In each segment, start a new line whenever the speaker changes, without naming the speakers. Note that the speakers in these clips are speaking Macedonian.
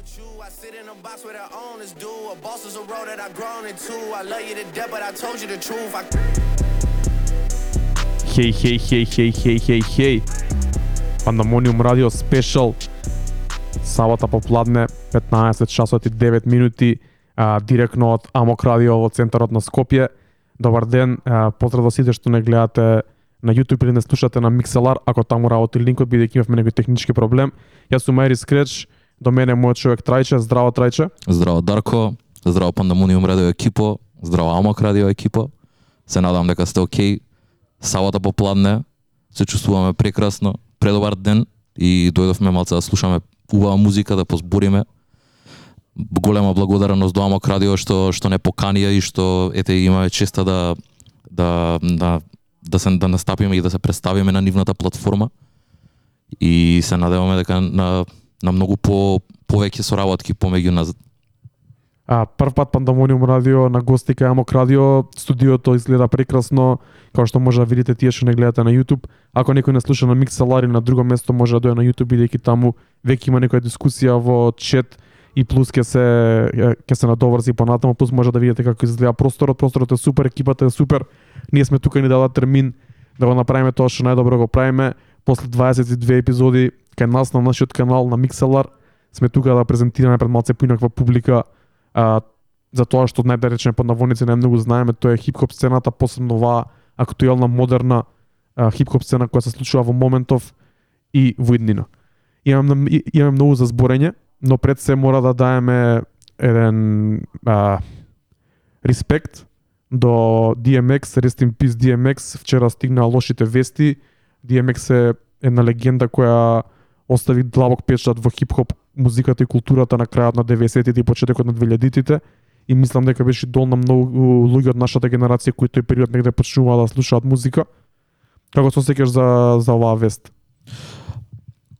with you. I sit in a box where the owners do. A boss is a road that I've grown into. I love you to death, but I told you the truth. I
Хеј, хеј, хеј, хеј, хеј, хеј, хеј. Пандамониум радио спешал. Сабота попладне, 15 часот и 9 минути, а, директно од Амок радио во центарот на Скопје. Добар ден, а, поздрав до сите што не гледате на YouTube или не слушате на Mixelar, ако таму работи линкот, бидејќи имавме некој технички проблем. Јас сум Мајри Скреч, до мене мојот човек Трајче, здраво Трајче.
Здраво Дарко, здраво Пандамониум радио екипо, здраво Амок радио екипо. Се надам дека сте окей. Сабота попладне, се чувствуваме прекрасно, предобар ден и дојдовме малце да слушаме убава музика, да позбориме. Голема благодарност до Амок радио што што не поканија и што ете имаме честа да да да да се да настапиме и да се представиме на нивната платформа. И се надеваме дека на на многу по повеќе соработки помеѓу нас
А, прв пат Пандамониум радио на гости кај Амок радио, студиото изгледа прекрасно, како што може да видите тие што не гледате на YouTube. Ако некој не слуша на Mixalari на друго место може да дојде на YouTube бидејќи таму веќе има некоја дискусија во чет и плюс ќе се ќе се надоврзи понатаму, плюс може да видите како изгледа просторот, просторот е супер, екипата е супер. Ние сме тука ни дала термин да го направиме тоа што најдобро го правиме. После 22 епизоди кај нас на нашиот канал на Mixelar сме тука да презентираме пред малце поинаква публика а, за тоа што најде да речеме под па наводници најмногу знаеме, тоа е хип-хоп сцената, посебно оваа актуелна, модерна а, хип-хоп сцена која се случува во моментов и во иднина. Имам, имам многу за зборење, но пред се мора да даеме еден а, респект до DMX, Rest in Peace DMX, вчера стигнаа лошите вести. DMX е една легенда која остави длабок печат во хип-хоп музиката и културата на крајот на 90-тите и почетокот на 2000-тите и мислам дека беше дол на многу луѓе од нашата генерација кои тој период негде почнуваа да слушаат музика. Како се сеќаш за за оваа вест?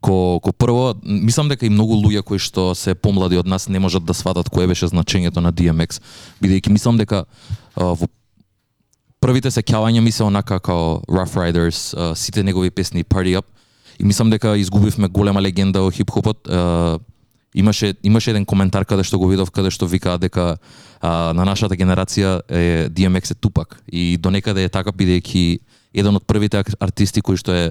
Ко, ко прво, мислам дека и многу луѓе кои што се помлади од нас не можат да сватат кое беше значењето на DMX, бидејќи мислам дека а, во првите сеќавања ми се онака као Rough Riders, а, сите негови песни Party Up, и мислам дека изгубивме голема легенда во хип-хопот. Имаше имаше еден коментар каде што го видов каде што викаа дека а, на нашата генерација е DMX е тупак и до некаде е така бидејќи еден од првите артисти кој што е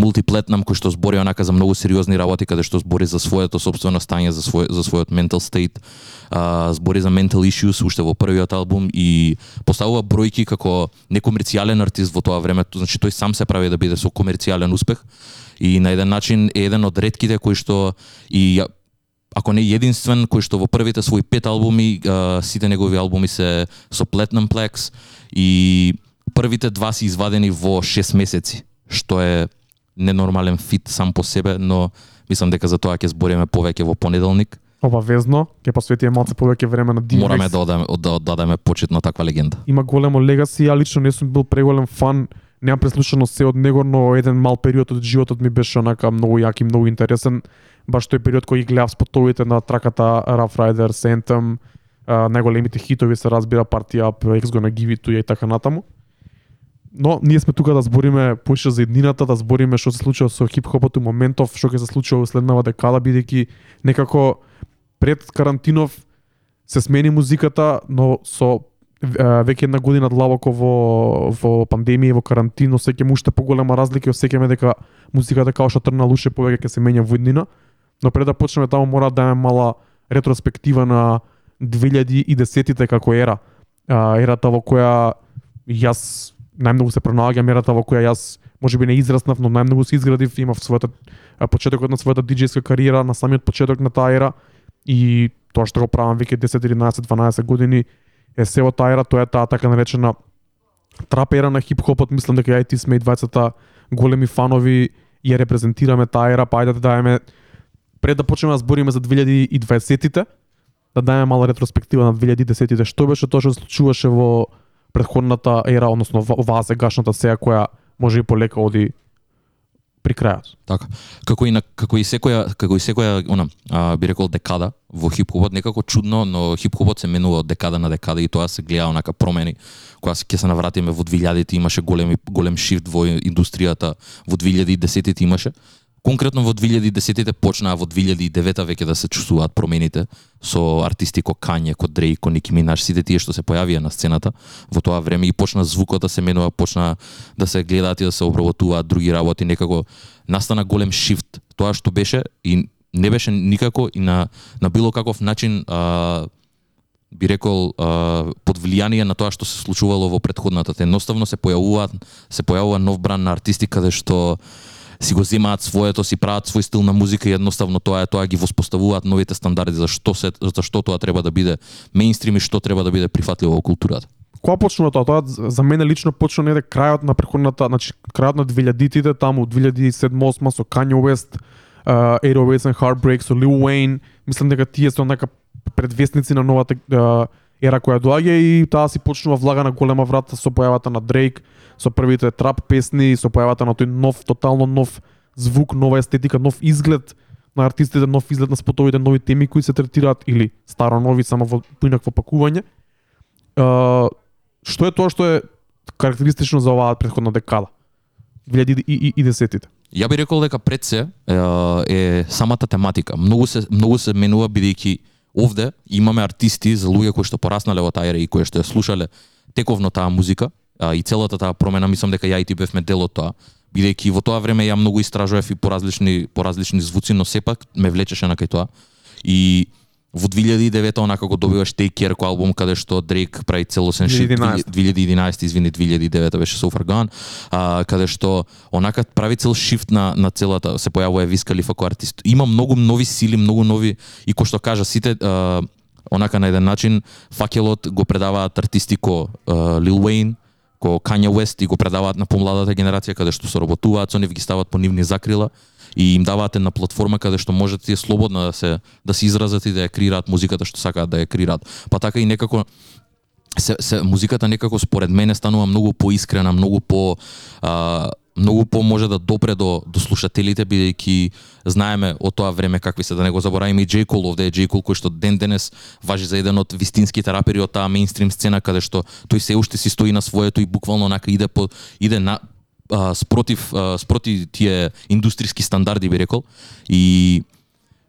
мултиплетнам, кој што збори онака за многу сериозни работи, каде што збори за своето собствено стање, за свој за својот mental state, а, збори за mental issues уште во првиот албум и поставува бројки како некомерцијален артист во тоа време, значи тој сам се прави да биде со комерцијален успех. И на еден начин е еден од ретките кои што и ако не единствен кој што во првите свои пет албуми а, сите негови албуми се со Platinum Plex и првите два се извадени во 6 месеци, што е ненормален фит сам по себе, но мислам дека за тоа ќе збориме повеќе во понеделник.
Обавезно, ќе посветиме малце повеќе време на DMX.
Мораме да одаме да оддадеме почит на таква легенда.
има големо легаси, ја лично не сум бил преголем фан, немам преслушано се од него, но еден мал период од животот ми беше онака многу јак и многу интересен. Баш тој период кој ги гледав спотовите на траката Rough Riders, Anthem, најголемите хитови се разбира Up, X Gonna Give It To и така натаму. Но ние сме тука да збориме поише за еднината, да збориме што се случува со хип-хопот у моментов, што ќе се случува во следнава декада, бидејќи некако пред карантинов се смени музиката, но со веќе една година длабоко во во пандемија во карантин, осеќаме уште поголема разлика и осеќаме дека музиката како што трна луше повеќе ќе се менја во еднина. Но пред да почнеме таму мора да имаме мала ретроспектива на 2010-тите како ера. А, ерата во која јас најмногу се пронаоѓа мерата во која јас можеби не израснав, но најмногу се изградив, имав својата почетокот на својата диџејска кариера, на самиот почеток на таа ера. И тоа што го правам веќе 10, 11, 12 години е се во таа ера, тоа е таа така наречена трап ера на хип-хопот, мислам дека ја и ти сме и двајцата големи фанови ја репрезентираме таа ера, па ајде да даеме пред да почнеме да збориме за 2020-тите, да даеме мала ретроспектива на 2010-тите, што беше тоа што се случуваше во претходната ера, односно оваа сегашната сеја која може и полека оди при крајот.
Така. Како и на како и секоја како и секоја она а, би рекол декада во хип-хопот некако чудно, но хип-хопот се менува од декада на декада и тоа се гледа онака промени. Кога се ќе се навратиме во 2000-тите имаше големи голем шифт во индустријата, во 2010-тите имаше конкретно во 2010-те почнаа во 2009 веќе да се чувствуваат промените со артисти ко Кање, ко Дрей, ко Ники Минаш, сите тие што се појавија на сцената во тоа време и почна звукот да се менува, почна да се гледаат и да се обработуваат други работи, некако настана голем шифт. Тоа што беше и не беше никако и на на било каков начин а, би рекол а, под влијание на тоа што се случувало во претходната. Те едноставно се појавуваат се појавува нов бран на артисти каде што си го земаат своето, си прават свој стил на музика и едноставно тоа е тоа ги воспоставуваат новите стандарди за што се за што тоа треба да биде мејнстрим и што треба да биде прифатливо во културата.
Кога почнува тоа? Тоа за мене лично почна неде крајот на преходната, значи крајот на 2000-тите, таму 2007-2008 со Kanye West, uh, 808 and Heartbreak со Lil Wayne, мислам дека тие се онака предвестници на новата uh, ера која доаѓа и таа си почнува влага на голема врата со појавата на Дрейк, со првите трап песни, со појавата на тој нов, тотално нов звук, нова естетика, нов изглед на артистите, нов изглед на спотовите, нови теми кои се третираат или старо нови само во поинакво пакување. Uh, што е тоа што е карактеристично за оваа претходна декада? 2010-тите.
Ја би рекол дека пред се е, е самата тематика. Многу се многу се менува бидејќи овде имаме артисти за луѓе кои што пораснале во таа ера и кои што ја слушале тековно таа музика а, и целата таа промена мислам дека ја и ти бевме дел од тоа бидејќи во тоа време ја многу истражував и по различни по различни звуци, но сепак ме влечеше на кај тоа. И во 2009 онака го добиваш Take Care кој албум каде што Дрейк прави целосен шит.
2011.
2011 извини 2009 беше So Far Gone а, каде што онака прави цел шифт на на целата се појавува Виз Калифа кој артист. Има многу нови сили многу нови и кој што кажа сите а, онака на еден начин факелот го предаваат артисти ко Lil Wayne ко Kanye West и го предаваат на помладата генерација каде што соработуваат со нив ги стават по нивни закрила и им даваат една платформа каде што можат тие слободно да се да се изразат и да ја креираат музиката што сакаат да ја креираат. Па така и некако се, се музиката некако според мене станува многу поискрена, многу по а, многу поможе да допре до до слушателите бидејќи знаеме од тоа време какви се да не го заборавиме и J. Cole овде е J. Cole кој што ден денес важи за еден од вистинските рапери од таа мейнстрим сцена каде што тој се уште си стои на своето и буквално нака иде по иде на а, спротив а, спротив тие индустријски стандарди би рекол. И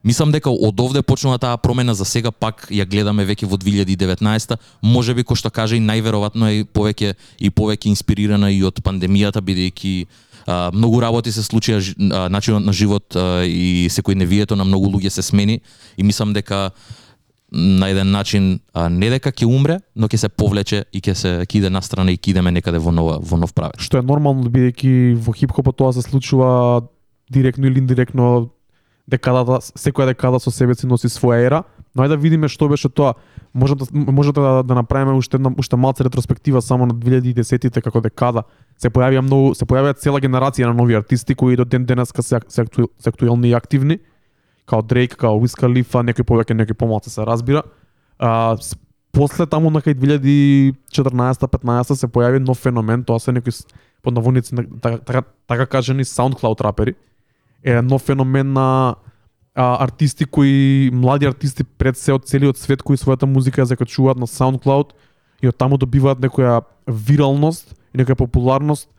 Мислам дека од овде почнува таа промена за сега пак ја гледаме веќе во 2019 може би кој што каже и најверојатно е повеќе и повеќе инспирирана и од пандемијата бидејќи а, многу работи се случија, а, начинот на живот а, и секојдневието на многу луѓе се смени и мислам дека на еден начин а, не дека ќе умре, но ќе се повлече и ќе се киде настрана и кидеме некаде во нова во нов правец.
Што е нормално бидејќи во хип-хопот тоа се случува директно или индиректно декадата, секоја декада со себе си носи своја ера, но ајде да видиме што беше тоа. Можете, да, можете да, да направиме уште една уште малце ретроспектива само на 2010-тите како декада. Се појавија многу се појавија цела генерација на нови артисти кои до ден денеска се, се, акту, се актуелни и активни, као Дрейк, као Wiz Khalifa, некој повеќе, некој помалку се разбира. А, после таму на кај 2014-15 се појави нов феномен, тоа се некои под наводници така, така, така кажани SoundCloud рапери. Е нов феномен на а, артисти кои млади артисти пред се од целиот свет кои својата музика ја закачуваат на SoundCloud и од таму добиваат некоја виралност и некоја популарност,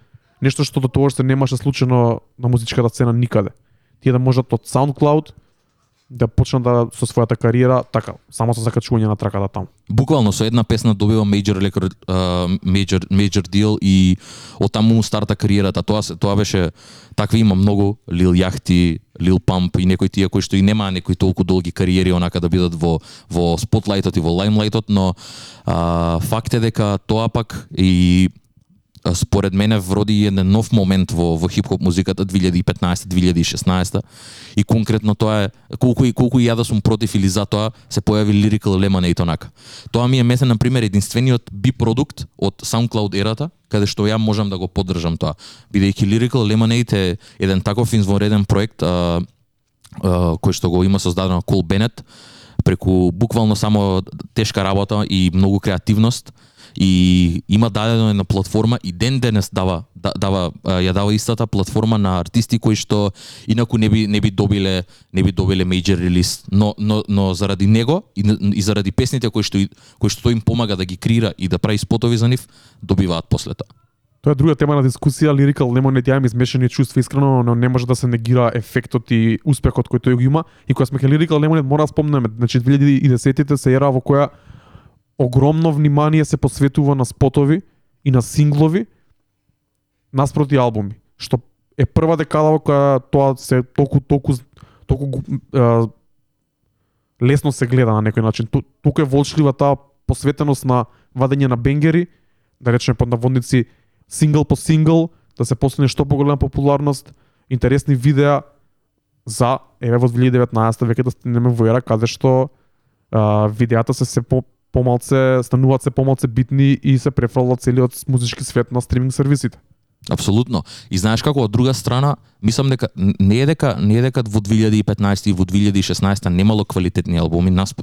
нешто што до тоа што немаше случено на музичката сцена никаде. Тие да можат од SoundCloud да почнат да со својата кариера така, само со закачување на траката таму.
Буквално со една песна добива major record, uh, major major deal и од таму старта кариерата. Тоа тоа беше такви има многу Lil Yachty, Lil Pump и некои тие кои што и немаа некои толку долги кариери онака да бидат во во спотлајтот и во лаймлајтот, но а, факт е дека тоа пак и според мене вроди еден нов момент во во хип-хоп музиката 2015-2016 и конкретно тоа е колку и колку и ја да сум против или за тоа се појави Lyrical Lemonade онака. Тоа ми е месе на пример единствениот би продукт од SoundCloud ерата каде што ја можам да го поддржам тоа. Бидејќи Lyrical Lemonade е еден таков извонреден проект а, а, кој што го има создадено Кол Бенет преку буквално само тешка работа и многу креативност и има дадено една платформа и ден денес дава да- дава ја дава истата платформа на артисти кои што инаку не би не би добиле не би добиле мејџер релиз но но но заради него и, и заради песните кои што кои што тој им помага да ги креира и да прави спотови за нив добиваат после тоа
Тоа е друга тема на дискусија, лирикал лемонет не имам измешани чувства искрено, но не може да се негира ефектот и успехот кој тој го има. И кога сме кај лирикал не мора да спомнеме, значи 2010-тите се ера во која огромно внимание се посветува на спотови и на синглови наспроти албуми, што е прва декада во која тоа се толку толку толку е, лесно се гледа на некој начин. Ту- Тука е волчлива таа посветеност на вадење на бенгери, да речеме под наводници сингл по сингл, да се постигне што поголема популарност, интересни видеа за еве во 2019 веќе да стигнеме во ера каде што а, видеата се се по помалце стануваат се помалце битни и се префрлува целиот музички свет на стриминг сервисите.
Апсолутно. И знаеш како од друга страна, мислам дека не е дека не е дека во 2015 и во 2016 немало квалитетни албуми, нас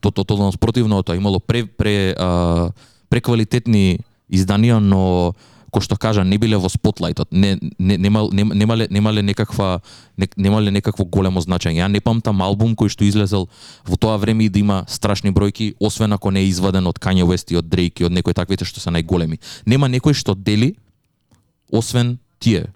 то то то наспротивно од тоа имало пре пре а, преквалитетни изданија, но кој што кажа не биле во спотлајтот, не, не немал нем- немале немале некаква не, немале некакво големо значење. Ја не памтам албум кој што излезел во тоа време и да има страшни бројки, освен ако не е изваден од Kanye West и од Drake и од некои таквите што се најголеми. Нема некој што дели освен тие.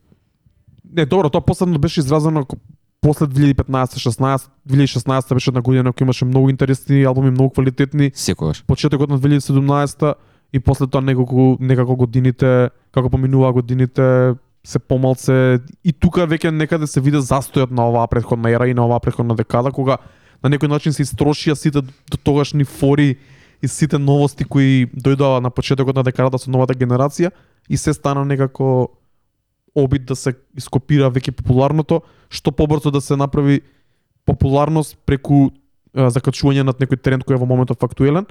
Не, добро, тоа последно беше изразено ко- после 2015-16, 2016 беше една година која имаше многу интересни албуми, многу квалитетни,
Секогаш.
почетокот на 2017 и после тоа некако некако годините, како поминуваа годините, се помалце. И тука веќе некаде се виде застојот на оваа претходна ера и на оваа претходна декада кога на некој начин се истрошија сите до тогашни фори и сите новости кои дојдоа на почетокот на декадата со новата генерација и се стана некако обид да се ископира веќе популарното, што побрзо да се направи популарност преку закачување над некој тренд кој е во моментот актуелен,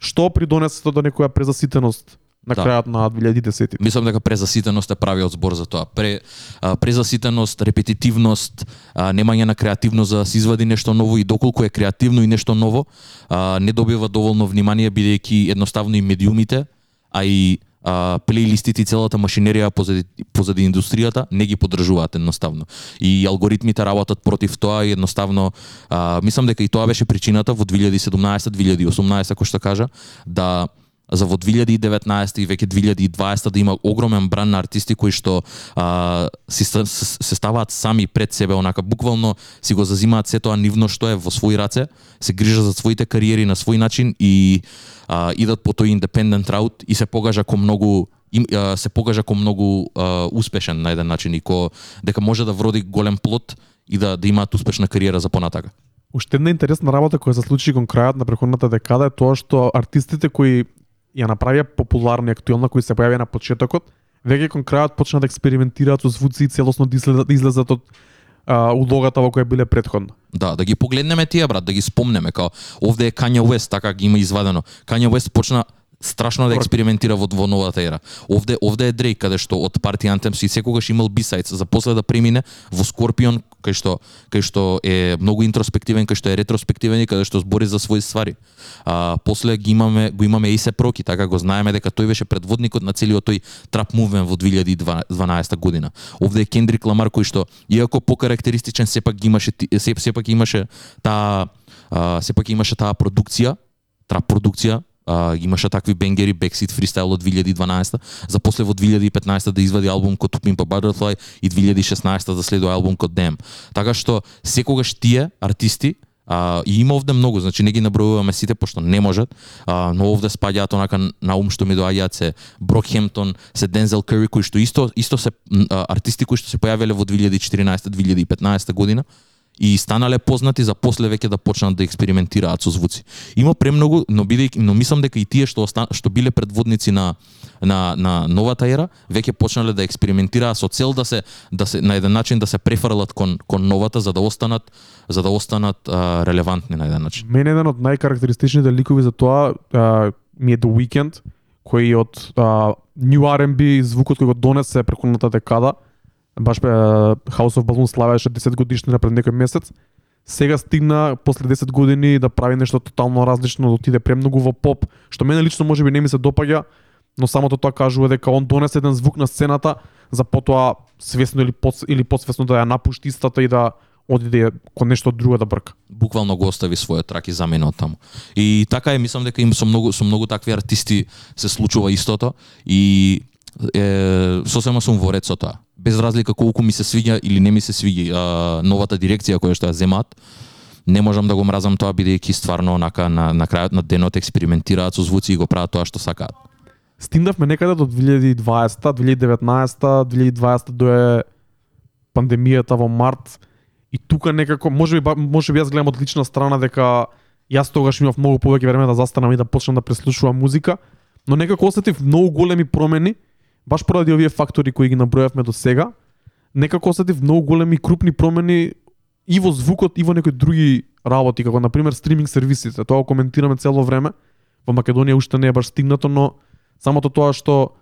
што придонесе до некоја презаситеност на
Да.
крајот на 2010
Мислам дека презаситеност е правиот збор за тоа. Пре, а, презаситеност, репетитивност, а, немање на креативност за да се извади нешто ново и доколку е креативно и нешто ново, а, не добива доволно внимание бидејќи едноставно и медиумите, а и а, плейлистите и целата машинерија позади, позади индустријата не ги поддржуваат едноставно. И алгоритмите работат против тоа и едноставно а, мислам дека и тоа беше причината во 2017-2018 кој што кажа да за во 2019 и веќе 2020 да има огромен бран на артисти кои што а, си, се, се ставаат сами пред себе, онака буквално си го зазимаат се тоа нивно што е во своји раце, се грижат за своите кариери на свој начин и а, идат по тој independent route и се погажа ко многу им, а, се покажа ко многу а, успешен на еден начин и ко дека може да вроди голем плод и да да имаат успешна кариера за понатака.
Уште една интересна работа која се случи кон крајот на преходната декада е тоа што артистите кои ја направија популарна и актуелна, кој се појавија на почетокот, веќе кон крајот почна да експериментираат со звуци и целосно да, да излезат, од а, улогата во која биле предходно.
Да, да ги погледнеме тие брат, да ги спомнеме као овде е Kanye West, така ги има извадено. Kanye West почна страшно да експериментира во, во новата ера. Овде овде е Drake каде што од Party Anthems и секогаш имал B-sides за после да премине во Scorpion кај што кај што е многу интроспективен, кај што е ретроспективен и каде што збори за своји ствари. А после ги имаме го имаме A$AP Rocky, така го знаеме дека тој беше предводникот на целиот тој трап мувен во 2012 година. Овде е Kendrick Lamar кој што иако покарактеристичен сепак ги имаше сеп, сепак имаше таа сепак имаше таа продукција, трап продукција, а, имаше такви бенгери Backseat Freestyle од 2012 за после во 2015 да извади албум код Pimp a Butterfly и 2016 да следува албум код Damn. Така што секогаш тие артисти А, и има овде многу, значи не ги набројуваме сите пошто не можат, а, но овде спаѓаат онака на ум што ми доаѓаат се Брокхемптон, се Дензел Кери кои што исто исто се а, артисти кои што се појавиле во 2014-2015 година и станале познати за после веќе да почнат да експериментираат со звуци. Има премногу, но бидејќи но мислам дека и тие што остан, што биле предводници на на на новата ера, веќе почнале да експериментираат со цел да се да се на еден начин да се префрлат кон кон новата за да останат за да останат а, релевантни на еден начин.
Мене еден од најкарактеристичните ликови за тоа а, ми е The Weeknd, кој од а, New R&B звукот кој го донесе таа декада, баш House of Balloons славеше 10 годишнина пред некој месец, сега стигна после 10 години да прави нешто тотално различно, да отиде премногу во поп, што мене лично може би не ми се допаѓа, но самото тоа кажува дека он донесе еден звук на сцената за потоа свесно или под, или подсвесно да ја напушти истата и да одиде кон нешто друго да брка.
буквално го остави својот трак и замина од таму. И така е, мислам дека им со многу со многу такви артисти се случува истото и е, сосема сум во ред со тоа. Без разлика колку ми се свиѓа или не ми се свиѓа а, новата дирекција која што ја земат, не можам да го мразам тоа бидејќи стварно онака на на крајот на денот експериментираат со звуци и го прават тоа што сакаат.
Стигнавме некаде до 2020, 2019, 2020 дое пандемијата во март и тука некако можеби може можеби јас гледам од лична страна дека јас тогаш имав многу повеќе време да застанам и да почнам да преслушувам музика, но некако осетив многу големи промени баш поради овие фактори кои ги набројавме до сега. Некако осетив многу големи крупни промени и во звукот и во некои други работи, како на пример стриминг сервисите. Тоа го коментираме цело време. Во Македонија уште не е баш стигнато, но самото тоа што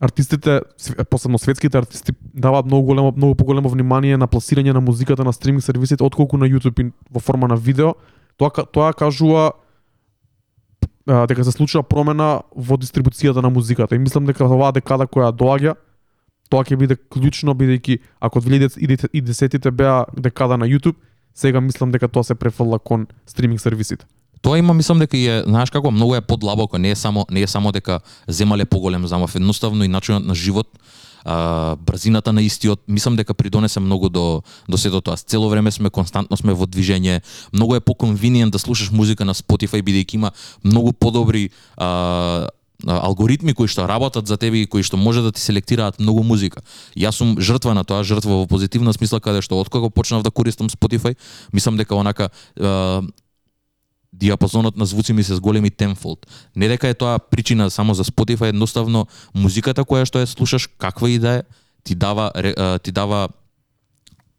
артистите, посебно светските артисти даваат многу големо многу поголемо внимание на пласирање на музиката на стриминг сервисите отколку на YouTube во форма на видео. Тоа тоа кажува дека се случува промена во дистрибуцијата на музиката. И мислам дека оваа декада која доаѓа тоа ќе биде клучно бидејќи ако 2010-тите беа декада на YouTube, сега мислам дека тоа се префрла кон стриминг сервисите.
Тоа има мислам дека и е, знаеш како многу е подлабоко, не е само не е само дека земале поголем замав, едноставно и начинот на живот, а, брзината на истиот, мислам дека придонесе многу до до сето тоа. Цело време сме константно сме во движење. Многу е поконвиниент да слушаш музика на Spotify бидејќи има многу подобри а, а, алгоритми кои што работат за тебе и кои што може да ти селектираат многу музика. Јас сум жртва на тоа, жртва во позитивна смисла каде што откако почнав да користам Spotify, мислам дека онака а, диапазонот на звуци ми се зголеми tenfold. Не дека е тоа причина само за Spotify, едноставно музиката која што ја слушаш, каква и да е, ти дава ти дава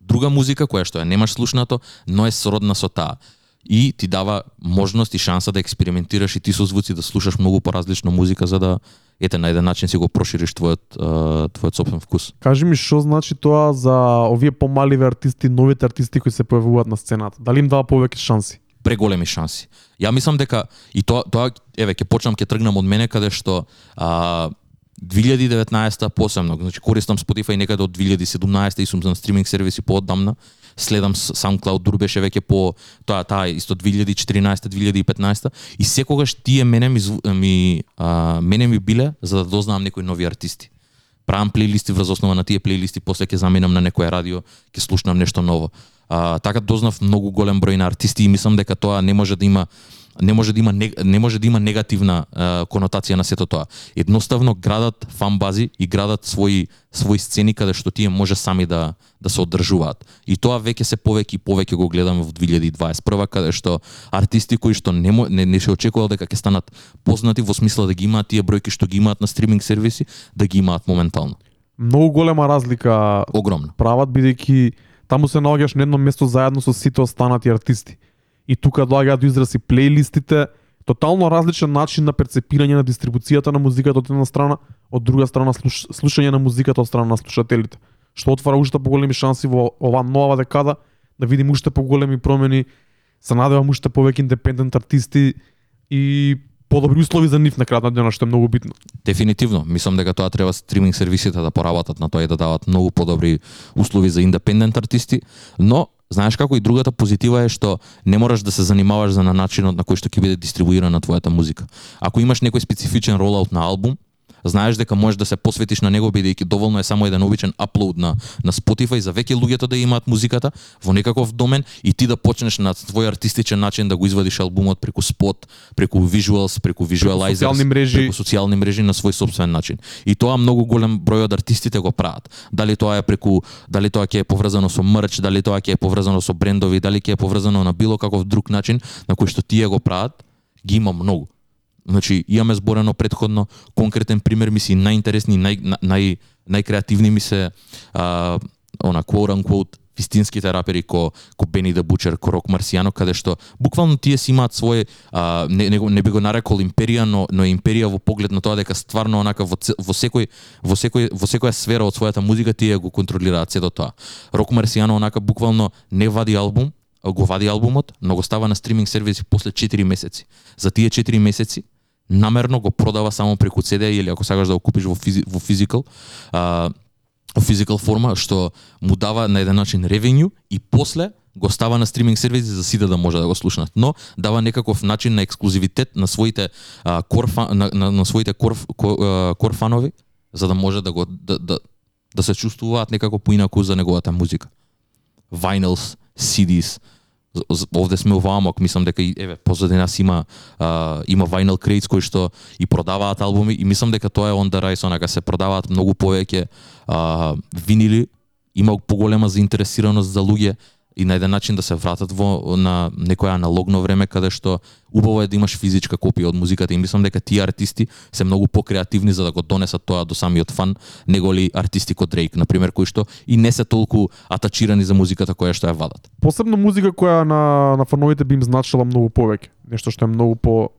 друга музика која што ја немаш слушнато, но е сродна со таа. И ти дава можност и шанса да експериментираш и ти со звуци да слушаш многу поразлична музика за да ете на еден начин си го прошириш твојот твојот собствен вкус.
Кажи ми што значи тоа за овие помаливе артисти, новите артисти кои се појавуваат на сцената? Дали им дава повеќе шанси?
Преголеми шанси. Ја мислам дека и тоа тоа еве ќе почнам ќе тргнам од мене каде што а 2019 посебно, значи користам Spotify некаде од 2017 и сум на стриминг сервиси поодамна. Следам SoundCloud дур беше веќе по тоа таа исто 2014 2015 и секогаш тие мене ми ми а, мене ми биле за да дознаам некои нови артисти правам плейлисти врз основа на тие плейлисти, после ќе заменам на некое радио, ќе слушнам нешто ново. А, така дознав многу голем број на артисти и мислам дека тоа не може да има не може да има не, не може да има негативна а, конотација на сето тоа. Едноставно градат фан бази и градат своји своји сцени каде што тие може сами да да се одржуваат. И тоа веќе се повеќе и повеќе го гледаме во 2021 каде што артисти кои што не не, не се очекувал дека ќе станат познати во смисла да ги имаат тие бројки што ги имаат на стриминг сервиси, да ги имаат моментално.
Многу голема разлика
Огромно.
прават бидејќи таму се наоѓаш на едно место заедно со сите останати артисти. И тука доаѓаат до изрази плейлистите, тотално различен начин на перцепирање на дистрибуцијата на музиката од една страна, од друга страна слуш, слушање на музиката од страна на слушателите, што отвара уште поголеми шанси во оваа нова декада да видим уште поголеми промени, се надевам уште повеќе индепендент артисти и подобри услови за нив на крајот на денот што е многу битно.
Дефинитивно, мислам дека тоа треба стриминг сервисите да поработат на тоа и да дават многу подобри услови за индепендент артисти, но знаеш како и другата позитива е што не мораш да се занимаваш за на начинот на кој што ќе биде дистрибуирана твојата музика. Ако имаш некој специфичен ролаут на албум, знаеш дека можеш да се посветиш на него бидејќи доволно е само еден обичен аплоуд на на Spotify за веќе луѓето да имаат музиката во некаков домен и ти да почнеш на твој артистичен начин да го извадиш албумот преку спот, преку visuals, преку visualizers,
социјални мрежи.
преку социјални мрежи на свој собствен начин. И тоа многу голем број од артистите го прават. Дали тоа е преку дали тоа ќе е поврзано со мерч, дали тоа ќе е поврзано со брендови, дали ќе е поврзано на било каков друг начин на кој што тие го прават, ги има многу. Значи, имаме зборено предходно, конкретен пример ми се најинтересни, нај, нај, најкреативни ми се а, она quote unquote вистинските рапери ко ко Бени да Бучер, ко Рок Марсијано, каде што буквално тие си имаат свој а, не, не, не би го нарекол империја, но но империја во поглед на тоа дека стварно онака во, во секој во секој во секоја сфера од својата музика тие го контролираат сето тоа. Рок Марсијано онака буквално не вади албум, го вади албумот, но го става на стриминг сервиси после 4 месеци. За тие 4 месеци намерно го продава само преку CD или ако сакаш да го купиш во физи, во физикал, а, во физикал форма што му дава на еден начин ревенју и после го става на стриминг сервиси за сите да може да го слушнат, но дава некаков начин на ексклузивитет на своите а, кор фан, на, на, на своите кор, кор, кор фанови за да може да го да, да, да се чувствуваат некако поинаку за неговата музика. Vinyls, CDs, овде сме вамок, мислам дека и еве позади нас има а, има vinyl crates кои што и продаваат албуми и мислам дека тоа е on the rise, онака се продаваат многу повеќе а, винили, има поголема заинтересираност за луѓе и на еден начин да се вратат во на некое аналогно време каде што убаво е да имаш физичка копија од музиката и мислам дека тие артисти се многу покреативни за да го донесат тоа до самиот фан неголи артисти како Дрейк на пример кои што и не се толку атачирани за музиката која што ја вадат.
Посебно музика која на на фановите би им значила многу повеќе. Нешто што е многу по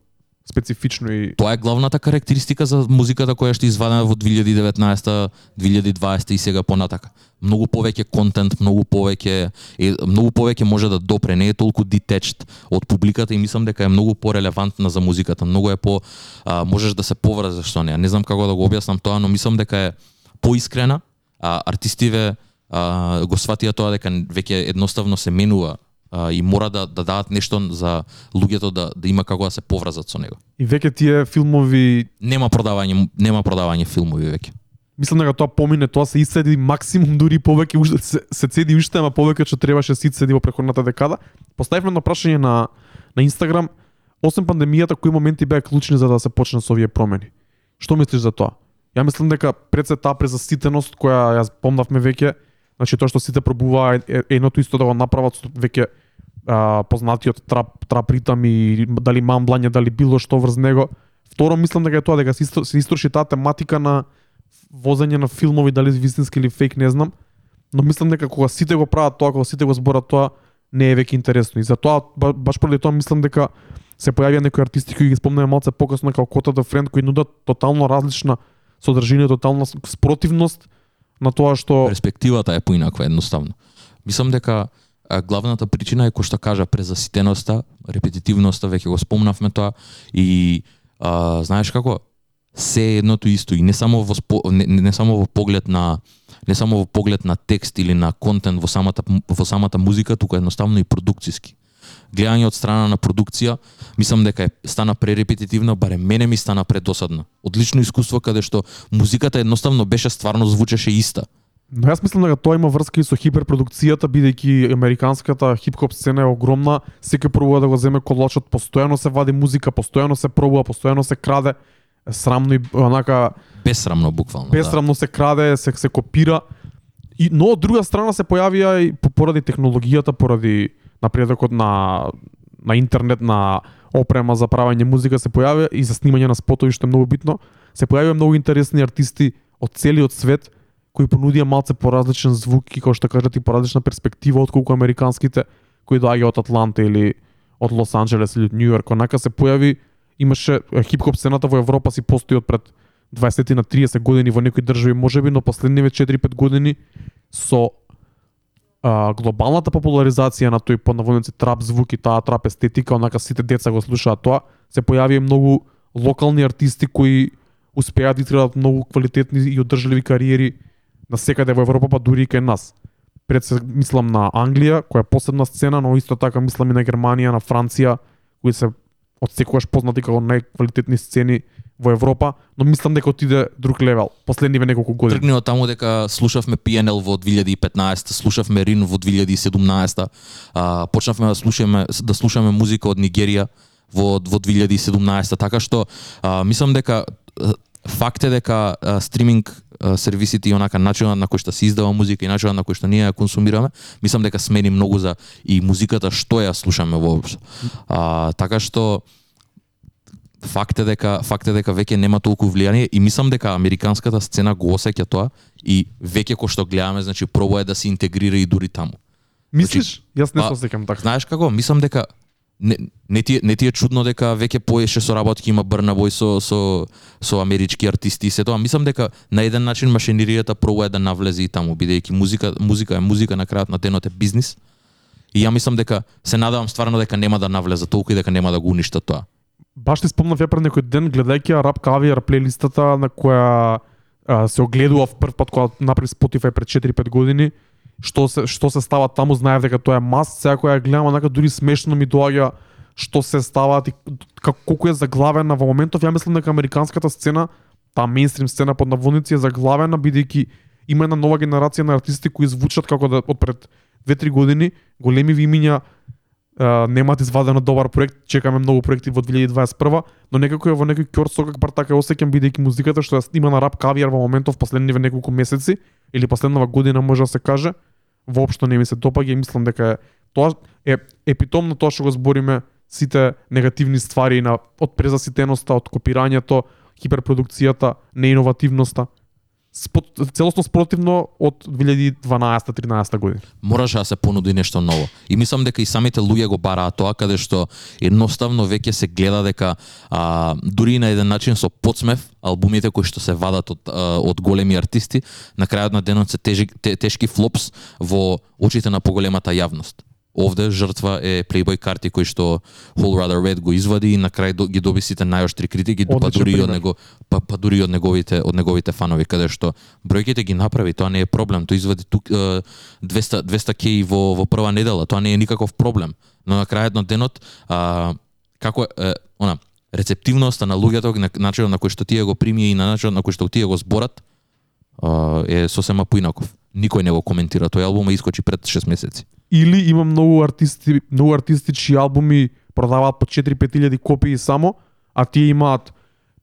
специфично и
Тоа е главната карактеристика за музиката која што извадена во 2019, 2020 и сега понатака. Многу повеќе контент, многу повеќе е многу повеќе може да допре, не е толку detached од публиката и мислам дека е многу порелевантна за музиката. Многу е по а, можеш да се поврзаш со неа. Не знам како да го објаснам тоа, но мислам дека е поискрена. А, артистиве а, го сватија тоа дека веќе едноставно се менува а, и мора да да дадат нешто за луѓето да да има како да се поврзат со него
и веќе тие филмови
нема продавање нема продавање филмови веќе.
мислам дека тоа помине, тоа се исцеди максимум дури повеќе уште се, се цеди уште, ама повеќе што требаше се исцеди во претходната декада. Поставивме на прашање на на Инстаграм, освен пандемијата, кои моменти беа клучни за да се почне со овие промени? Што мислиш за тоа? Ја мислам дека пред се таа презаситеност која ја помнавме веќе, значи тоа што сите пробуваа едното исто да го направат веќе а, познатиот трап трап ритам и дали мамблање, дали било што врз него. Второ мислам дека е тоа дека се, истро, се истроши таа тематика на возење на филмови, дали вистински или фейк, не знам. Но мислам дека кога сите го прават тоа, кога сите го зборат тоа, не е веќе интересно. И затоа, ба- баш поради тоа, мислам дека се појавија некои артисти кои ги спомнеме малце покасно како Кота да Френд, кои нудат тотално различна содржина, тотална спротивност на тоа што
Перспективата е поинаква едноставно. Мислам дека главната причина е кој што кажа презаситеноста, репетитивноста, веќе го спомнавме тоа и а, знаеш како се едното исто и не само во спо, не, не само во поглед на не само во поглед на текст или на контент во самата во самата музика, туку едноставно и продукциски. Гледање од страна на продукција, мислам дека е стана пререпетитивна, барем мене ми стана предосадна. Одлично искуство каде што музиката едноставно беше стварно звучеше иста.
Но јас мислам дека тоа има врска и со хиперпродукцијата, бидејќи американската хип-хоп сцена е огромна, секој пробува да го земе колачот, постојано се вади музика, постојано се пробува, постојано се краде, срамно и онака
Бесрамно буквално.
бесрамно се краде, се се копира. И но од друга страна се појавија и по- поради технологијата, поради напредокот на на интернет, на опрема за правење музика се појавија и за снимање на спотови што е многу битно, се појавија многу интересни артисти од целиот свет кои понудија малце поразличен звук и како што кажат и поразлична перспектива отколку американските кои доаѓаат од Атланта или од Лос Анџелес или од Њу Йорк. Онака се појави имаше хип-хоп сцената во Европа си постои од пред 20 на 30 години во некои држави можеби, но последниве 4-5 години со а, глобалната популаризација на тој понаводници трап звук и таа трап естетика, онака сите деца го слушаат тоа, се појави многу локални артисти кои успеа да изградат многу квалитетни и одржливи кариери секаде во Европа, па дури и кај нас. Пред се мислам на Англија, која е посебна сцена, но исто така мислам и на Германија, на Франција, кои се од секогаш познати како најквалитетни сцени во Европа, но мислам дека отиде друг левел последниве неколку години.
Тргни од таму дека слушавме PNL во 2015, слушавме Рин во 2017, а, почнавме да слушаме да слушаме музика од Нигерија во во 2017, така што а, мислам дека а, факт е дека а, стриминг а, сервисите и онака начинот на кој што се издава музика и начинот на кој што ние ја консумираме, мислам дека смени многу за и музиката што ја слушаме воопшто. А, така што факт е дека факт е дека веќе нема толку влијание и мислам дека американската сцена го осеќа тоа и веќе кој што гледаме, значи пробува да се интегрира и дури таму.
Мислиш? Јас не
па,
се осеќам така.
Знаеш како? Мислам дека не, не, ти, е- не ти е чудно дека веќе поеше соработки има Брна Бој со, со, со амерички артисти и се тоа. Мислам дека на еден начин машинеријата пробува да навлезе и таму, бидејќи музика, музика е музика, на крајот на денот е бизнис. И ја мислам дека се надевам стварно дека нема да навлезе толку и дека нема да го уништа тоа.
Баш ти спомнав ја пред некој ден гледајќи ја Rap плейлистата на која а, се огледував прв пат кога направи Spotify пред 4-5 години, што се што се става таму, знаев дека тоа е маст, сега кога ја гледам, онака дури смешно ми доаѓа што се ставаат и како колку е заглавена во моментов, ја мислам дека американската сцена таа мејнстрим сцена под наводници е заглавена бидејќи има една нова генерација на артисти кои звучат како да од пред 2-3 години, големи ви имиња а, немаат извадено добар проект, чекаме многу проекти во 2021, но некако е во некој кјор сокак бар така осеќам бидејќи музиката што има на рап кавијар во моментов последниве неколку месеци или последнава година може да се каже, воопшто не ми се допаѓа и мислам дека тоа е епитомно тоа што го збориме сите негативни ствари на од презаситеноста, од копирањето, хиперпродукцијата, неиновативноста. Спот, целосно спротивно од 2012-13 година.
мораше да се понуди нешто ново. И мислам дека и самите луѓе го бараат тоа каде што едноставно веќе се гледа дека а, дури и на еден начин со подсмев албумите кои што се вадат од а, од големи артисти на крајот на денот се тежи, те, тешки флопс во очите на поголемата јавност. Овде жртва е Playboy карти кој што Whole Rather Red го извади и на крај ги доби сите најоштри критики, па дури од него па, па дури од неговите од неговите фанови каде што бројките ги направи, тоа не е проблем, тој извади тук е, 200 200 кеи во во прва недела, тоа не е никаков проблем. Но на крајот на денот а, како е она рецептивноста на луѓето на начинот на кој што тие го прими и на начинот на кој што тие го зборат е сосема поинаков. Никој не го коментира тој албум, а искочи пред 6 месеци.
Или има многу артисти, многу артисти чии албуми продаваат по 4-5 илјади копии само, а тие имаат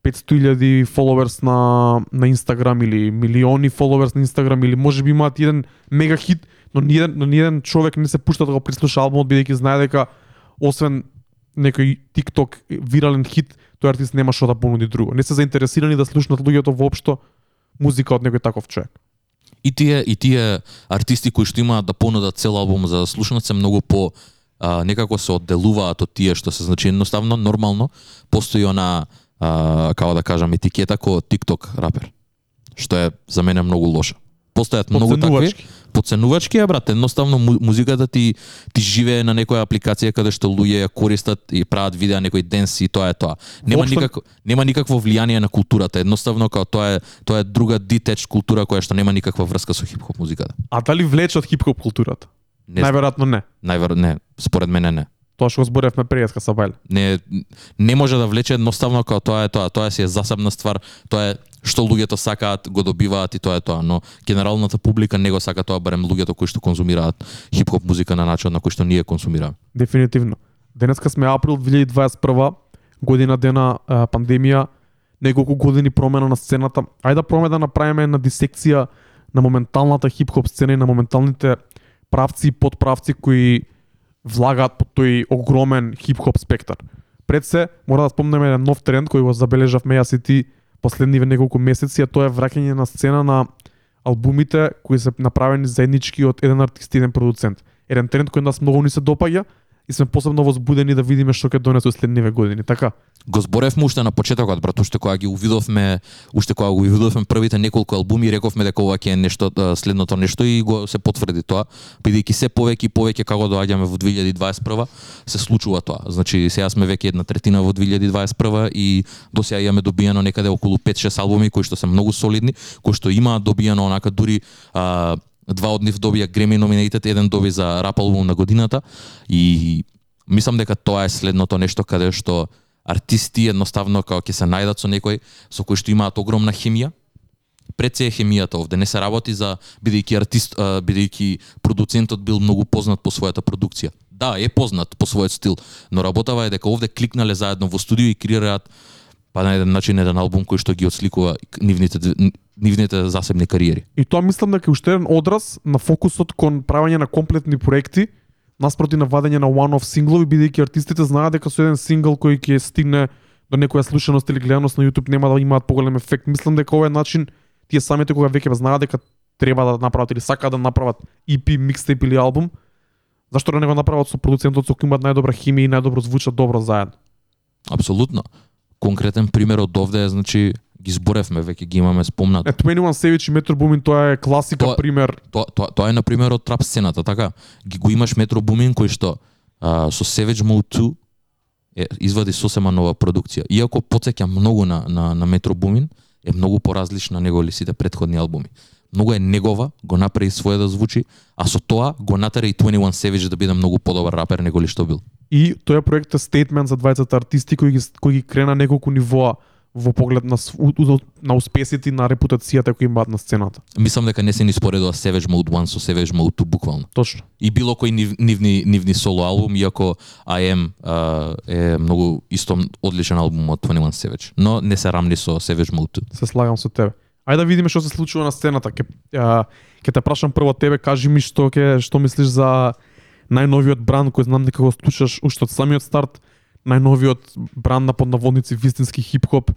500.000 followers на на Инстаграм или милиони followers на Инстаграм или можеби имаат еден мега хит, но ниеден но ниеден човек не се пушта да го прислуша албумот бидејќи знае дека освен некој TikTok вирален хит, тој артист нема што да понуди друго. Не се заинтересирани да слушнат луѓето воопшто музика од некој таков човек.
И тие и тие артисти кои што имаат да понудат цел албум за да слушнат се многу по а, некако се одделуваат од тие што се значи едноставно нормално постои она а, како да кажам етикета ко TikTok рапер што е за мене многу лоша. Постојат многу такви
Подценувачки.
подценувачки е брат, едноставно му- музиката ти ти живее на некоја апликација каде што луѓе ја користат и прават видеа некој денс и тоа е тоа. Нема
Воопшто-
никакво нема никакво влијание на културата, едноставно као тоа е тоа е друга детач култура која што нема никаква врска со хип-хоп музиката.
А дали влече од хип-хоп културата?
Не,
Најверојатно не.
највер, не, според мене не.
Тоа што го зборевме преска са Бајле.
Не не може да влече едноставно као тоа е тоа, тоа си е засебна ствар, тоа е што луѓето сакаат, го добиваат и тоа е тоа, но генералната публика не го сака тоа, барем луѓето кои што конзумираат хип-хоп музика на начин на кој што ние консумираме.
Дефинитивно. Денеска сме април 2021 година дена а, пандемија, неколку години промена на сцената. Ајде да да направиме една дисекција на моменталната хип-хоп сцена и на моменталните правци и подправци кои влагаат по тој огромен хип-хоп спектар. Пред се, мора да спомнеме еден нов тренд кој го забележавме јас и ти последниве неколку месеци, а тоа е враќање на сцена на албумите кои се направени заеднички од еден артист и еден продуцент. Еден тренд кој нас многу ни се допаѓа и сме посебно возбудени да видиме што ќе донесе следниве години, така?
Го зборевме уште на почетокот, брат, уште кога ги увидовме, уште кога го увидовме првите неколку албуми, рековме дека ова ќе е нешто следното нешто и го се потврди тоа, бидејќи се повеќе и повеќе како доаѓаме во 2021 се случува тоа. Значи сега сме веќе една третина во 2021 и до сега имаме добиено некаде околу 5-6 албуми кои што се многу солидни, кои што имаат добиено онака дури а, два од нив добија Греми номинейтет, еден доби за рап албум на годината и мислам дека тоа е следното нешто каде што артисти едноставно како ќе се најдат со некој со кој што имаат огромна хемија. Пред се е хемијата овде, не се работи за бидејќи артист, бидејќи продуцентот бил многу познат по својата продукција. Да, е познат по својот стил, но работава е дека овде кликнале заедно во студио и креираат па на еден начин еден албум кој што ги отсликува нивните нивните засебни кариери.
И тоа мислам дека е уште еден одраз на фокусот кон правење на комплетни проекти, наспроти на вадење на one-off синглови, бидејќи артистите знаат дека со еден сингл кој ќе стигне до некоја слушаност или гледаност на YouTube нема да имаат поголем ефект. Мислам дека овој начин тие самите кога веќе знаат дека треба да направат или сакаат да направат EP, микстейп или албум, зашто да не го направат со продуцентот со кој имаат најдобра химија и најдобро звучат добро заедно.
Апсолутно. Конкретен пример од овде е значи ги зборевме, веќе ги имаме спомнато.
Е, 21 Savage и Metro Boomin тоа е класика
Тоа-
пример.
тоа, тоа, тоа е на пример од трап сцената, така? Ги го имаш Метро Бумин кој што а, со Savage Mode 2 е, извади сосема нова продукција. Иако потсеќа многу на, на, на Метро Бумин, е многу поразлична него ли сите претходни албуми. Многу е негова, го направи своje да звучи, а со тоа го натера и 21 Savage да биде многу подобар рапер него ли што бил.
И тој проект е стейтмент за двајцата артисти кои ги кои ги крена неколку нивоа во поглед на на успесите и на репутацијата кои имаат на сцената.
Мислам дека не се ни споредува Savage Mode 1 со Savage Mode 2 буквално.
Точно.
И било кој нив, нивни нивни соло албум, иако I Am а, е многу исто одличен албум од 21 Savage, но не се рамни со Savage Mode 2.
Се слагам со тебе. Ајде да видиме што се случува на сцената. Ке, а, ке те прашам прво тебе, кажи ми што ке што мислиш за најновиот бранд кој знам дека го слушаш уште од самиот старт, најновиот бранд на поднаводници вистински хип-хоп,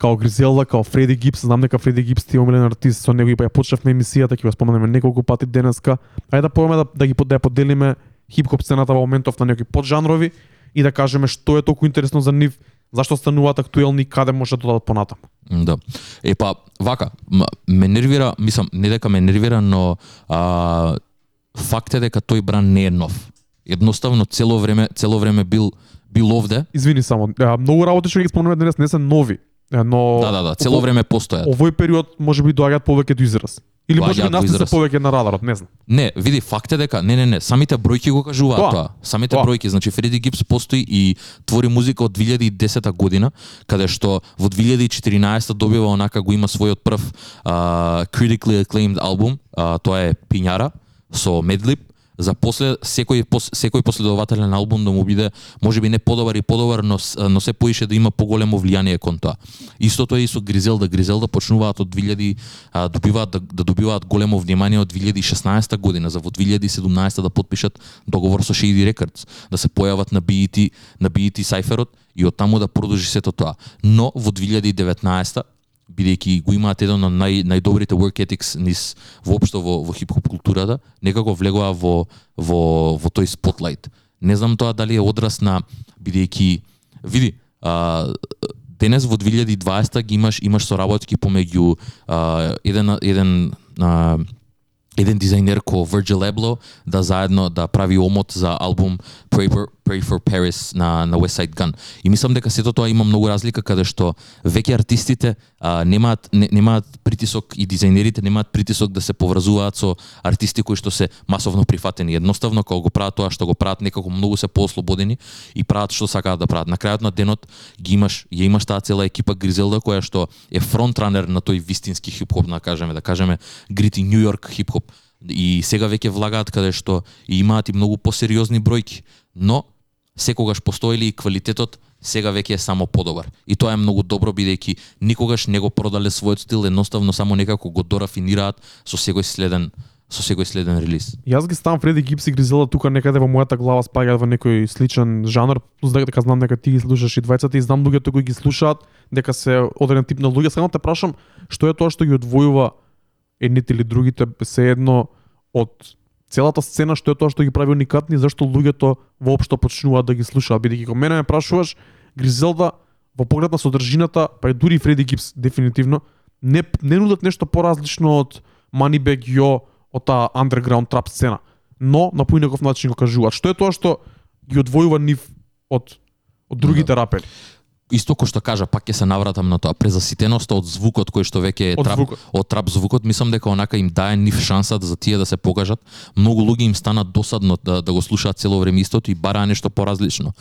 као Гризелда, као Фреди Гипс, знам дека Фреди Гипс ти е омилен артист, со него и па ја почнавме емисијата, ќе го споменеме неколку пати денеска. Ајде да пробаме да, да ги да ја поделиме хип-хоп сцената во моментов на некои поджанрови и да кажеме што е толку интересно за нив, зашто стануваат актуелни и каде може да додат понатаму.
Да. Е па, вака, ме нервира, мислам, не дека ме нервира, но а, факт е дека тој бран не е нов. Едноставно цело време цело време бил бил овде.
Извини само, многу работи што ги спомнуваме денес не се нови, но
Да, да, да, цело време постојат.
овој период може би доаѓаат повеќе до израз. Или може би нас се повеќе на радарот, не знам.
Не, види, факт е дека не, не, не, самите бројки го кажуваат
Тоа.
тоа. Самите
Тоа.
бројки, значи Фреди Гипс постои и твори музика од 2010 година, каде што во 2014 добива онака го има својот прв а, critically acclaimed албум, а, тоа е Пињара со Медлип, за после секој пос, секој последователен албум да му биде можеби не подобар и подобар, но но се поише да има поголемо влијание кон тоа. Истото е и со Гризелда. Гризелда почнуваат од 2000 а, добиваат да, да добиваат големо внимание од 2016 година за во 2017 да подпишат договор со Shady Records, да се појават на BET на BET Cypherот и од таму да продолжи сето тоа. Но во 2019 бидејќи го имаат еден од нај, најдобрите work ethics низ воопшто во, во хип-хоп културата, некако влегоа во, во, во тој спотлайт. Не знам тоа дали е одраз на, бидејќи, види, а, денес во 2020 ги имаш имаш соработки помеѓу а, еден еден а, еден дизајнер ко Virgil Abloh да заедно да прави омот за албум Paper Pray for Paris на на West Side Gun. И мислам дека сето тоа има многу разлика каде што веќе артистите а, немаат не, немаат притисок и дизајнерите немаат притисок да се поврзуваат со артисти кои што се масовно прифатени. Едноставно кога го прават тоа што го прават некако многу се поослободени и прават што сакаат да прават. На крајот на денот ги имаш ја имаш таа цела екипа Гризелда која што е фронтранер на тој вистински хип-хоп, да кажеме, да кажеме грити Нью Йорк хип-хоп. И сега веќе влагаат каде што и имаат и многу посериозни бројки, но секогаш постоели и квалитетот сега веќе е само подобар. И тоа е многу добро бидејќи никогаш не го продале својот стил, едноставно само некако го дорафинираат со секој следен со секој следен релиз.
Јас ги ставам Фреди Гипс и Гризела тука некаде во мојата глава спаѓаат во некој сличен жанр, плюс дека знам дека ти ги слушаш и двајцата и знам луѓето кои ги слушаат, дека се одреден тип на луѓе. Само те прашам, што е тоа што ги одвојува едните или другите се едно од целата сцена, што е тоа што ги прави уникатни, зашто луѓето воопшто почнуваат да ги слушаат. Бидејќи кога мене ме прашуваш, Гризелда во поглед на содржината, па и дури Фреди Гипс дефинитивно, не не нудат нешто поразлично од Moneybag Yo, од таа underground трап сцена, но на поинаков начин го кажуваат. Што е тоа што ги одвојува нив од од другите рапери?
Исто кој што кажа, пак ќе се навратам на тоа, презаситеноста од звукот кој што веќе е
Од
трап,
звукот.
од трап звукот, мислам дека онака им дае нив шансата за тие да се покажат. Многу луѓе им стана досадно да, да го слушаат цело време истото и бараа нешто поразлично.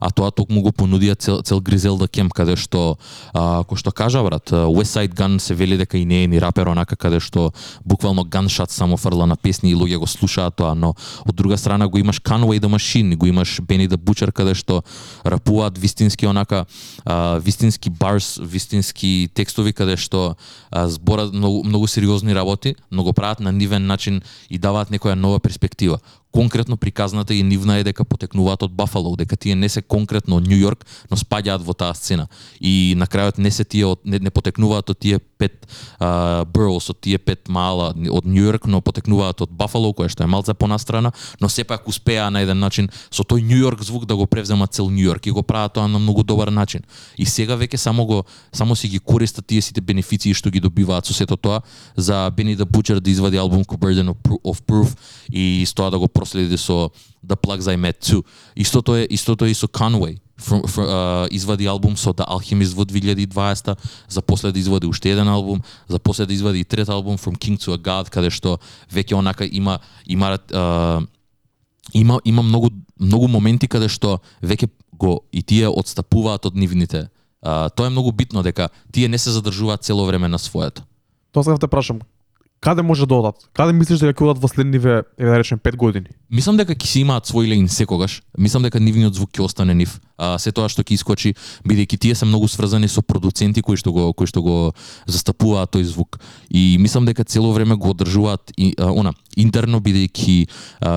А тоа токму го понудија цел, цел Гризелда Кемп, каде што, а, кој што кажа брат, West Side Gun се вели дека и не е ни рапер онака каде што буквално ганшат само фрла на песни и луѓе го слушаат тоа, но од друга страна го имаш Conway the Machine, го имаш Benny the Butcher каде што рапуваат вистински онака а, вистински барс, вистински текстови каде што а, зборат многу, многу сериозни работи, но го прават на нивен начин и даваат некоја нова перспектива. Конкретно приказната и нивна е дека потекнуваат од Бафало, дека тие не се конкретно од Нью Йорк, но спаѓаат во таа сцена. И на крајот не се тие од, не, не потекнуваат од тие пет а, boroughs, од тие пет мала од Нью Йорк, но потекнуваат од Бафало, која што е малце понастрана, но сепак успеа на еден начин со тој Нью Йорк звук да го превземат цел Нью Йорк и го прават тоа на многу добар начин. И сега веќе само го само си ги користат тие сите бенефиции што ги добиваат со сето тоа за Benny the Butcher да извади албум Burden of of Proof и с тоа да го проследи со The Plugs I Met Too. Истото е истото е и со Conway. From, from, uh, извади албум со The Alchemist во 2020, за после да извади уште еден албум, за после да извади и трет албум From King to a God, каде што веќе онака има има uh, има има многу многу моменти каде што веќе го и тие одстапуваат од нивните А, тоа е многу битно дека тие не се задржуваат цело време на своето.
Тоа сакав да прашам, каде може да одат? Каде мислиш дека ќе одат во следниве, еве да речем 5 години?
Мислам дека ќе си имаат свој лейн секогаш. Мислам дека нивниот звук ќе остане нив. А, се тоа што ќе искочи, бидејќи тие се многу сврзани со продуценти кои што го кои што го застапуваат тој звук. И мислам дека цело време го одржуваат и а, она интерно бидејќи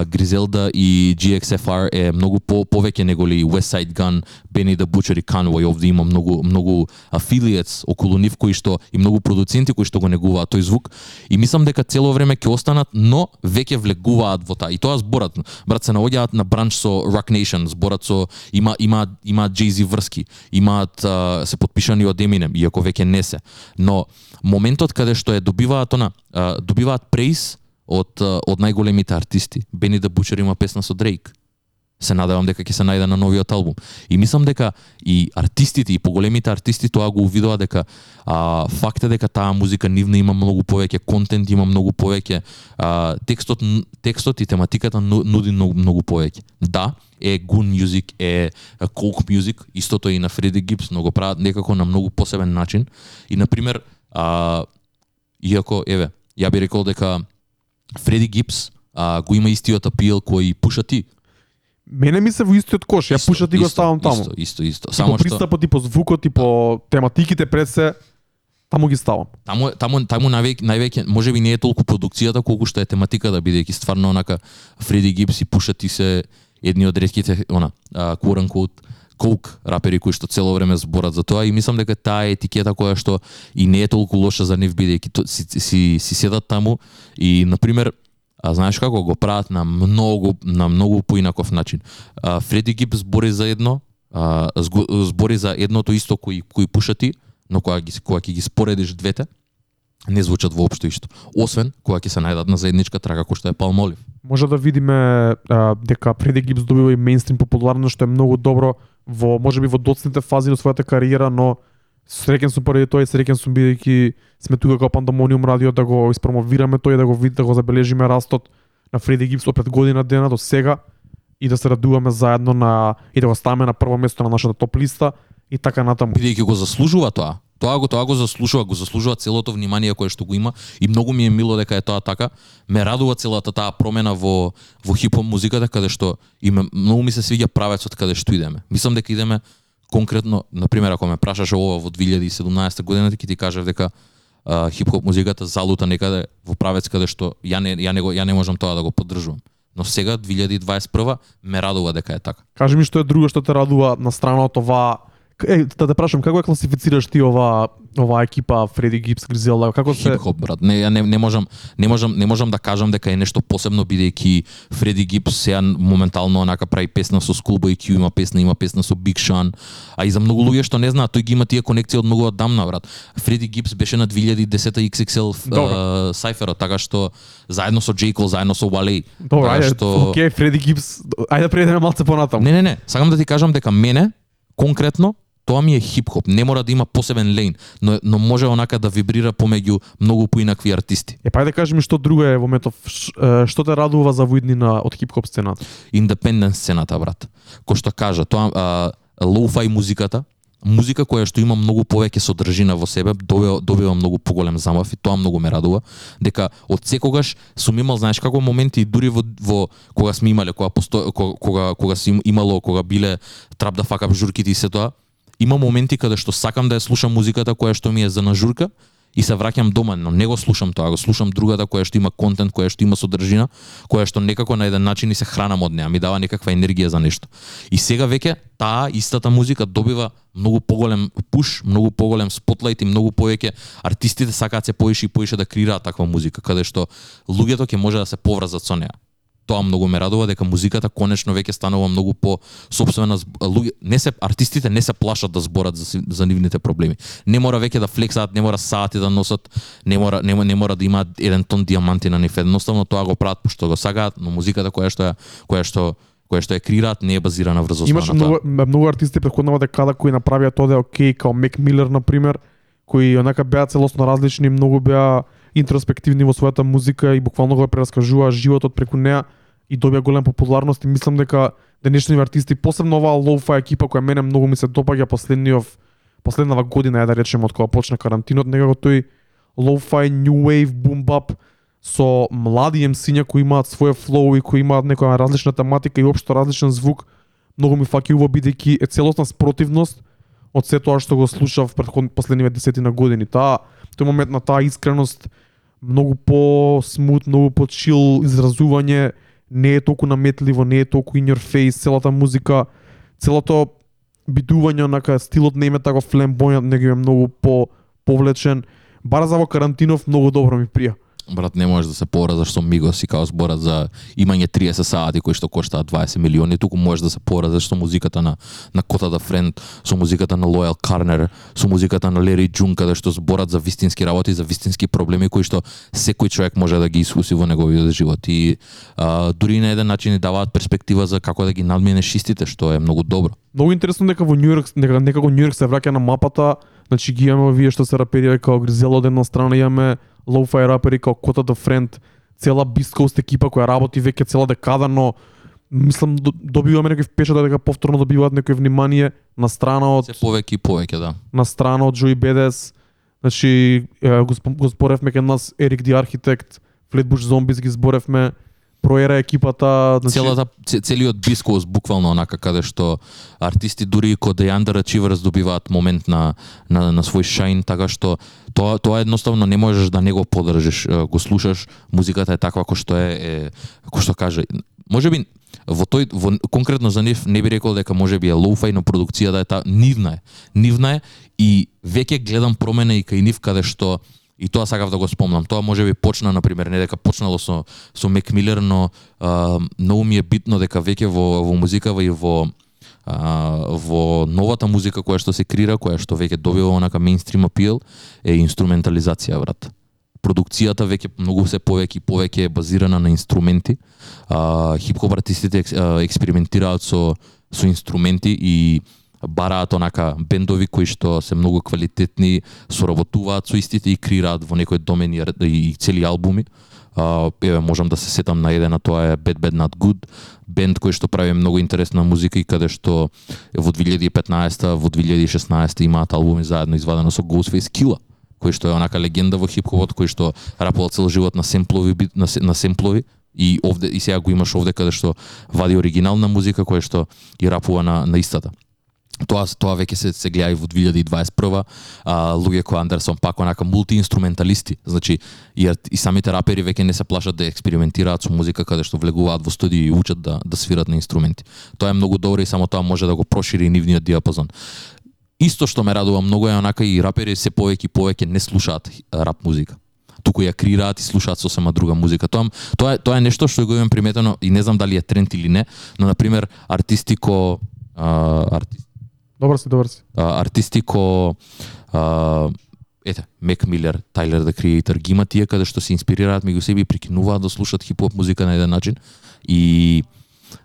Гризелда и GXFR е многу по повеќе неголи. West Side Gun, Benny the Butcher и Conway овде има многу многу affiliates околу нив кои што и многу продуценти кои што го негуваат тој звук и мислам дека цело време ќе останат, но веќе влегуваат во таа. И тоа зборат, брат се наоѓаат на бранч со Rock Nation, зборат со има има има Jay-Z врски, имаат а, се подпишани од Eminem, иако веќе не се. Но моментот каде што е добиваат она, а, добиваат прейс од од најголемите артисти. Бени да Бучер има песна со Дрейк. Се надевам дека ќе се најде на новиот албум. И мислам дека и артистите и поголемите артисти тоа го увидоа дека а, факт е дека таа музика нивна има многу повеќе контент, има многу повеќе а, текстот текстот и тематиката нуди многу, многу повеќе. Да, е Goon Music, е е Coke Music, истото е и на Фреди Гибс но го прават некако на многу посебен начин. И на пример, а, иако еве, ја би рекол дека Фреди Гипс а, го има истиот апил кој пуша ти.
Мене ми се во истиот кош, ја
Исто,
пушат и го ставам таму.
Исто, исто, исто.
И
Само
по
што
пристапот и по звукот и по тематиките пред се, таму ги ставам.
таму таму таму највеќе највеќе можеби не е толку продукцијата колку што е тематиката бидејќи стварно онака Фреди Гипс и пуша ти се едни од ретките она quote unquote коук рапери кои што цело време зборат за тоа и мислам дека таа е етикета која што и не е толку лоша за нив бидејќи си, си, си седат таму и на пример А знаеш како го прават на многу на многу поинаков начин. А, Фреди Гиб збори за едно, а, збори за едното исто кој кој пушати но кога ги кога ќе ги споредиш двете, не звучат воопшто исто. Освен кога ќе се најдат на заедничка трака кој што е Палмолив.
Може да видиме а, дека Фреди Гибс добива и мейнстрим популарност што е многу добро во можеби во доцните фази на својата кариера, но среќен сум поради тоа и среќен сум бидејќи сме тука како Пандамониум радио да го испромовираме тој и да го види да го забележиме растот на Фреди Гибс од пред година дена до сега и да се радуваме заедно на и да го ставиме на прво место на нашата топ листа и така натаму.
Бидејќи го заслужува тоа. Тоа го тоа го заслужува, го заслужува целото внимание кое што го има и многу ми е мило дека е тоа така. Ме радува целата таа промена во во хип-хоп музиката каде што име многу ми се свиѓа правецот каде што идеме. Мислам дека идеме конкретно, на пример, ако ме прашаш ова во 2017 година, ќе ти кажав дека а, хип-хоп музиката залута некаде во правец каде што ја не ја не го ја не можам тоа да го поддржувам. Но сега 2021 ме радува дека е така.
Кажи ми што е друго што те радува на страна од ова Е, да те прашам, како ја класифицираш ти ова ова екипа Фреди Гибс Гризелда? Како се
хип-хоп брат. Не, ја не, не можам не можам не можам да кажам дека е нешто посебно бидејќи Фреди Гипс сега моментално онака прави песна со Schoolboy Q, има песна, има песна со Big Sean, а и за многу луѓе што не знаат, тој ги има тие конекции од многу одамна брат. Фреди Гипс беше на 2010 XXL uh, така што заедно со J. Cole, заедно со Wale.
Добро,
така
ајде,
што
окей, Фреди Гибс, ајде да преидеме малце понатаму.
Не, не, не, сакам да ти кажам дека мене конкретно тоа ми е хип-хоп, не мора да има посебен лейн, но но може онака да вибрира помеѓу многу поинакви артисти.
Е, па да кажи ми што друго е во е, што те радува за воиднина од хип-хоп сцената?
индепендент сцената, брат. Кој што кажа, тоа а, лоу-фај музиката, музика која што има многу повеќе содржина во себе, добива, добива многу поголем замав и тоа многу ме радува, дека од секогаш сум имал, знаеш како моменти дури во, во кога сме имале, кога посто, кога кога, кога си им- имало, кога биле трап да факап журките и се тоа, има моменти каде што сакам да ја слушам музиката која што ми е за нажурка и се враќам дома, но не го слушам тоа, го слушам другата која што има контент, која што има содржина, која што некако на еден начин и се хранам од неа, ми дава некаква енергија за нешто. И сега веќе таа истата музика добива многу поголем пуш, многу поголем спотлайт и многу повеќе артистите сакаат се поише и поише да креираат таква музика, каде што луѓето ќе може да се поврзат со неа тоа многу ме радува дека музиката конечно веќе станува многу по собствена луѓе не се артистите не се плашат да зборат за, за нивните проблеми. Не мора веќе да флексаат, не мора сати да носат, не мора не, не мора да имаат еден тон диаманти на нив. Едноставно тоа го прават пошто го сакаат, но музиката која што е која што која што е креираат не е базирана врз основа
Имаше многу, многу артисти претходнава да декада кои направија тоа да е окей, као Мек Милер на пример, кои онака беа целосно различни, многу беа интроспективни во својата музика и буквално го прераскажува животот преку неа и добија голема популарност и мислам дека денешни артисти, посебно оваа лоуфа екипа која мене многу ми се допаѓа последниот последнава година е да речеме од кога почна карантинот, некако тој лоуфај, new wave, boom bap со млади емсиња кои имаат своја флоу и кои имаат некоја различна тематика и општо различен звук, многу ми фаќува бидејќи е целосна спротивност од се тоа што го слушав пред последниве десетина години. Таа тој момент на таа искреност многу по смут, многу по чил изразување, не е толку наметливо, не е толку in your face, целата музика, целото битување на стилот не име тако флембојант, него е многу по повлечен. Бара за во карантинов многу добро ми прија.
Брат, не можеш да се поразаш со Мигос и као зборат за имање 30 сати кои што коштаат 20 милиони, туку можеш да се поразаш со музиката на на Кота да Френд, со музиката на Лојал Карнер, со музиката на Лери Джун, каде што зборат за вистински работи, за вистински проблеми кои што секој човек може да ги искуси во неговиот живот. И а, дури на еден начин ни даваат перспектива за како да ги надминеш истите, што е многу добро.
Многу интересно дека во Њујорк, дека некако Њујорк се враќа на мапата, значи ги имаме вие што се рапери како Гризел од една страна, имаме лоу-фај рапери како Кота да Френд, цела Beast Coast екипа која работи веќе цела декада, но мислам до- добиваме некој впечаток дека повторно добиваат некој внимание на страна од
Се повеќе и повеќе, да.
на страна од Джои Бедес. Значи го, го зборевме кај нас Ерик Ди Архитект, Флетбуш Зомбис ги зборевме, проера екипата, значи
Целата целиот бискос буквално онака каде што артисти дури и код The Under добиваат момент на на на свој шајн, така што тоа тоа едноставно не можеш да не го подржиш, го слушаш, музиката е таква кој што е, е кој што каже, можеби во тој во конкретно за нив не би рекол дека може би е лоуфај, но продукцијата е та нивна е. Нивна е и веќе гледам промена и кај нив каде што И тоа сакав да го спомнам. Тоа може би почна на пример не дека почнало со со Мек Милер, но а, многу ми е битно дека веќе во во музикава и во а, во новата музика која што се крира, која што веќе добива онака мейнстрим апил е инструментализација брат. Продукцијата веќе многу се повеќе и повеќе е базирана на инструменти. А, хип-хоп артистите експериментираат со со инструменти и бараат онака бендови кои што се многу квалитетни, соработуваат со истите и креираат во некој домен и, и цели албуми. Uh, еве можам да се сетам на еден, а тоа е Bad Bad Not Good, бенд кој што прави многу интересна музика и каде што во 2015 во 2016 имаат албуми заедно извадено со Ghostface Killa кој што е онака легенда во хип-хопот, кој што рапува цел живот на семплови, на, на семплови и овде и сега го имаш овде каде што вади оригинална музика која што и рапува на на истата тоа тоа веќе се се гледа и во 2021 а, луѓе кои Андерсон пак онака мултиинструменталисти. Значи и, и самите рапери веќе не се плашат да експериментираат со музика каде што влегуваат во студио и учат да да свират на инструменти. Тоа е многу добро и само тоа може да го прошири нивниот диапазон. Исто што ме радува многу е онака и рапери се повеќе и повеќе не слушаат рап музика. Туку ја креираат и слушаат сосема друга музика. Тоа тоа е тоа е нешто што го имам приметено и не знам дали е тренд или не, но на пример артисти ко а, арти,
добар си, добар си.
а, артисти ко а, ете, Мек Милер, Тайлер the Creator, ги има тие каде што се инспирираат меѓу себе и прикинуваат да слушаат хип-хоп музика на еден начин и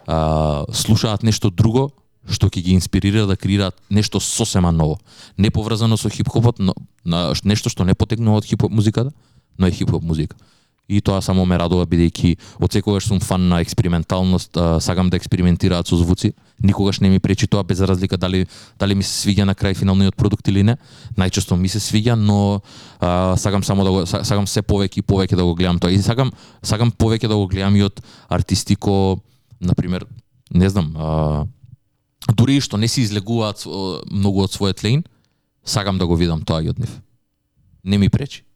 а, слушаат нешто друго што ќе ги инспирира да креираат нешто сосема ново. Не поврзано со хип-хопот, но на нешто што не потекнува од хип-хоп музиката, но е хип-хоп музика. И тоа само ме радува бидејќи од секогаш сум фан на експерименталност, а, сакам да експериментираат со звуци. Никогаш не ми пречи тоа без разлика дали дали ми се свиѓа на крај финалниот продукт или не. Најчесто ми се свиѓа, но а, сакам само да го сакам се повеќе и повеќе да го гледам тоа. И сакам сакам повеќе да го гледам и од артисти ко на пример, не знам, а, дури и што не си излегуваат многу од својот лейн, сакам да го видам тоа и од нив. Не ми пречи.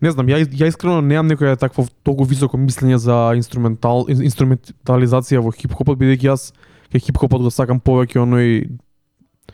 Не знам, ја, ја искрено немам некоја такво толку високо мислење за инструментал инструментализација во хип-хопот бидејќи јас ке хип-хопот го сакам повеќе оној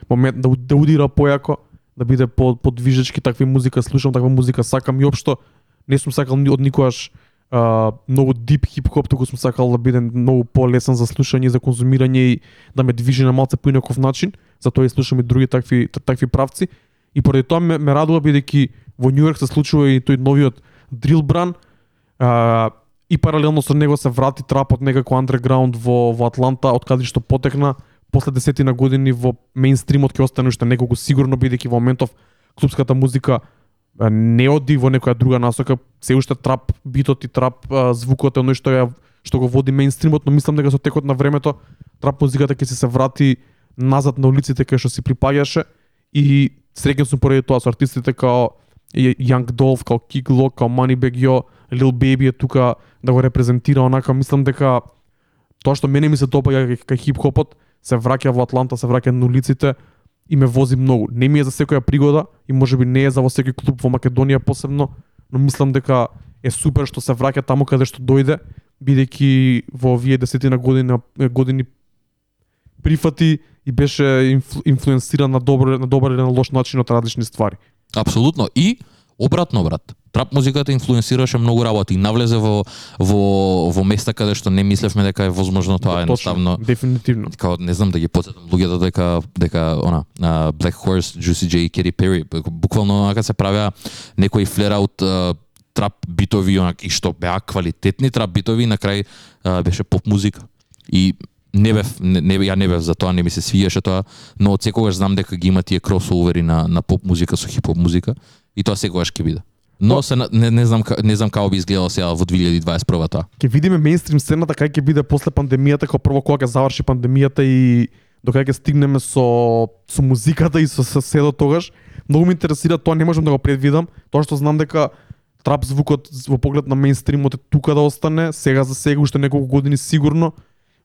момент да, да удира појако, да биде по подвижечки такви музика, слушам таква музика, сакам и општо не сум сакал од никогаш а, многу дип хип-хоп, туку сум сакал да биде многу полесен за слушање за конзумирање и да ме движи на малце поинаков начин, затоа и слушам и други такви такви правци. И поради тоа ме, ме радува бидејќи во Њујорк се случува и тој новиот дрил бран а, и паралелно со него се врати трапот некако андерграунд во во Атланта од каде што потекна после десетина години во мейнстримот ќе остане уште неколку сигурно бидејќи во моментов клубската музика не оди во некоја друга насока, се уште трап битот и трап а, звукот е оној што ја што го води мейнстримот, но мислам дека со текот на времето трап музиката ќе се се врати назад на улиците кај што си припаѓаше и среќен сум поради тоа со артистите као Young Dolph, као Kick Lock, као Moneybag Yo, Lil Baby е тука да го репрезентира онака, мислам дека тоа што мене ми се допаѓа кај- хип-хопот, се враќа во Атланта, се враќа на улиците и ме вози многу. Не ми е за секоја пригода и можеби не е за во секој клуб во Македонија посебно, но мислам дека е супер што се враќа таму каде што дојде, бидејќи во овие десетина години години прифати и беше инфлу, инфлуенсиран на добар на добар или на лош начин од различни ствари.
Апсолутно. И обратно брат. Трап музиката инфлуенсираше многу работи и навлезе во во во места каде што не мислевме дека е возможно тоа едноставно.
Точно, дефинитивно.
Као не знам да ги потсетам луѓето дека дека она а, Black Horse, Juicy J и Katy Perry буквално онака се правеа некои флер аут трап битови онак и што беа квалитетни трап битови на крај а, беше поп музика. И не бев не, не ја не бев за тоа, не ми се свиеше тоа, но од секогаш знам дека ги има тие кросовери на на поп музика со хип-хоп музика и тоа секогаш ќе биде. Но се на- не, не знам не знам како би изгледало сега во 2021 тоа.
Ќе видиме мејнстрим сцената кај ќе биде после пандемијата, како прво кога ќе заврши пандемијата и до кај ќе стигнеме со со музиката и со, со се до тогаш. Многу ме интересира тоа, не можам да го предвидам, тоа што знам дека трап звукот во поглед на мејнстримот е тука да остане, сега за сега уште неколку години сигурно.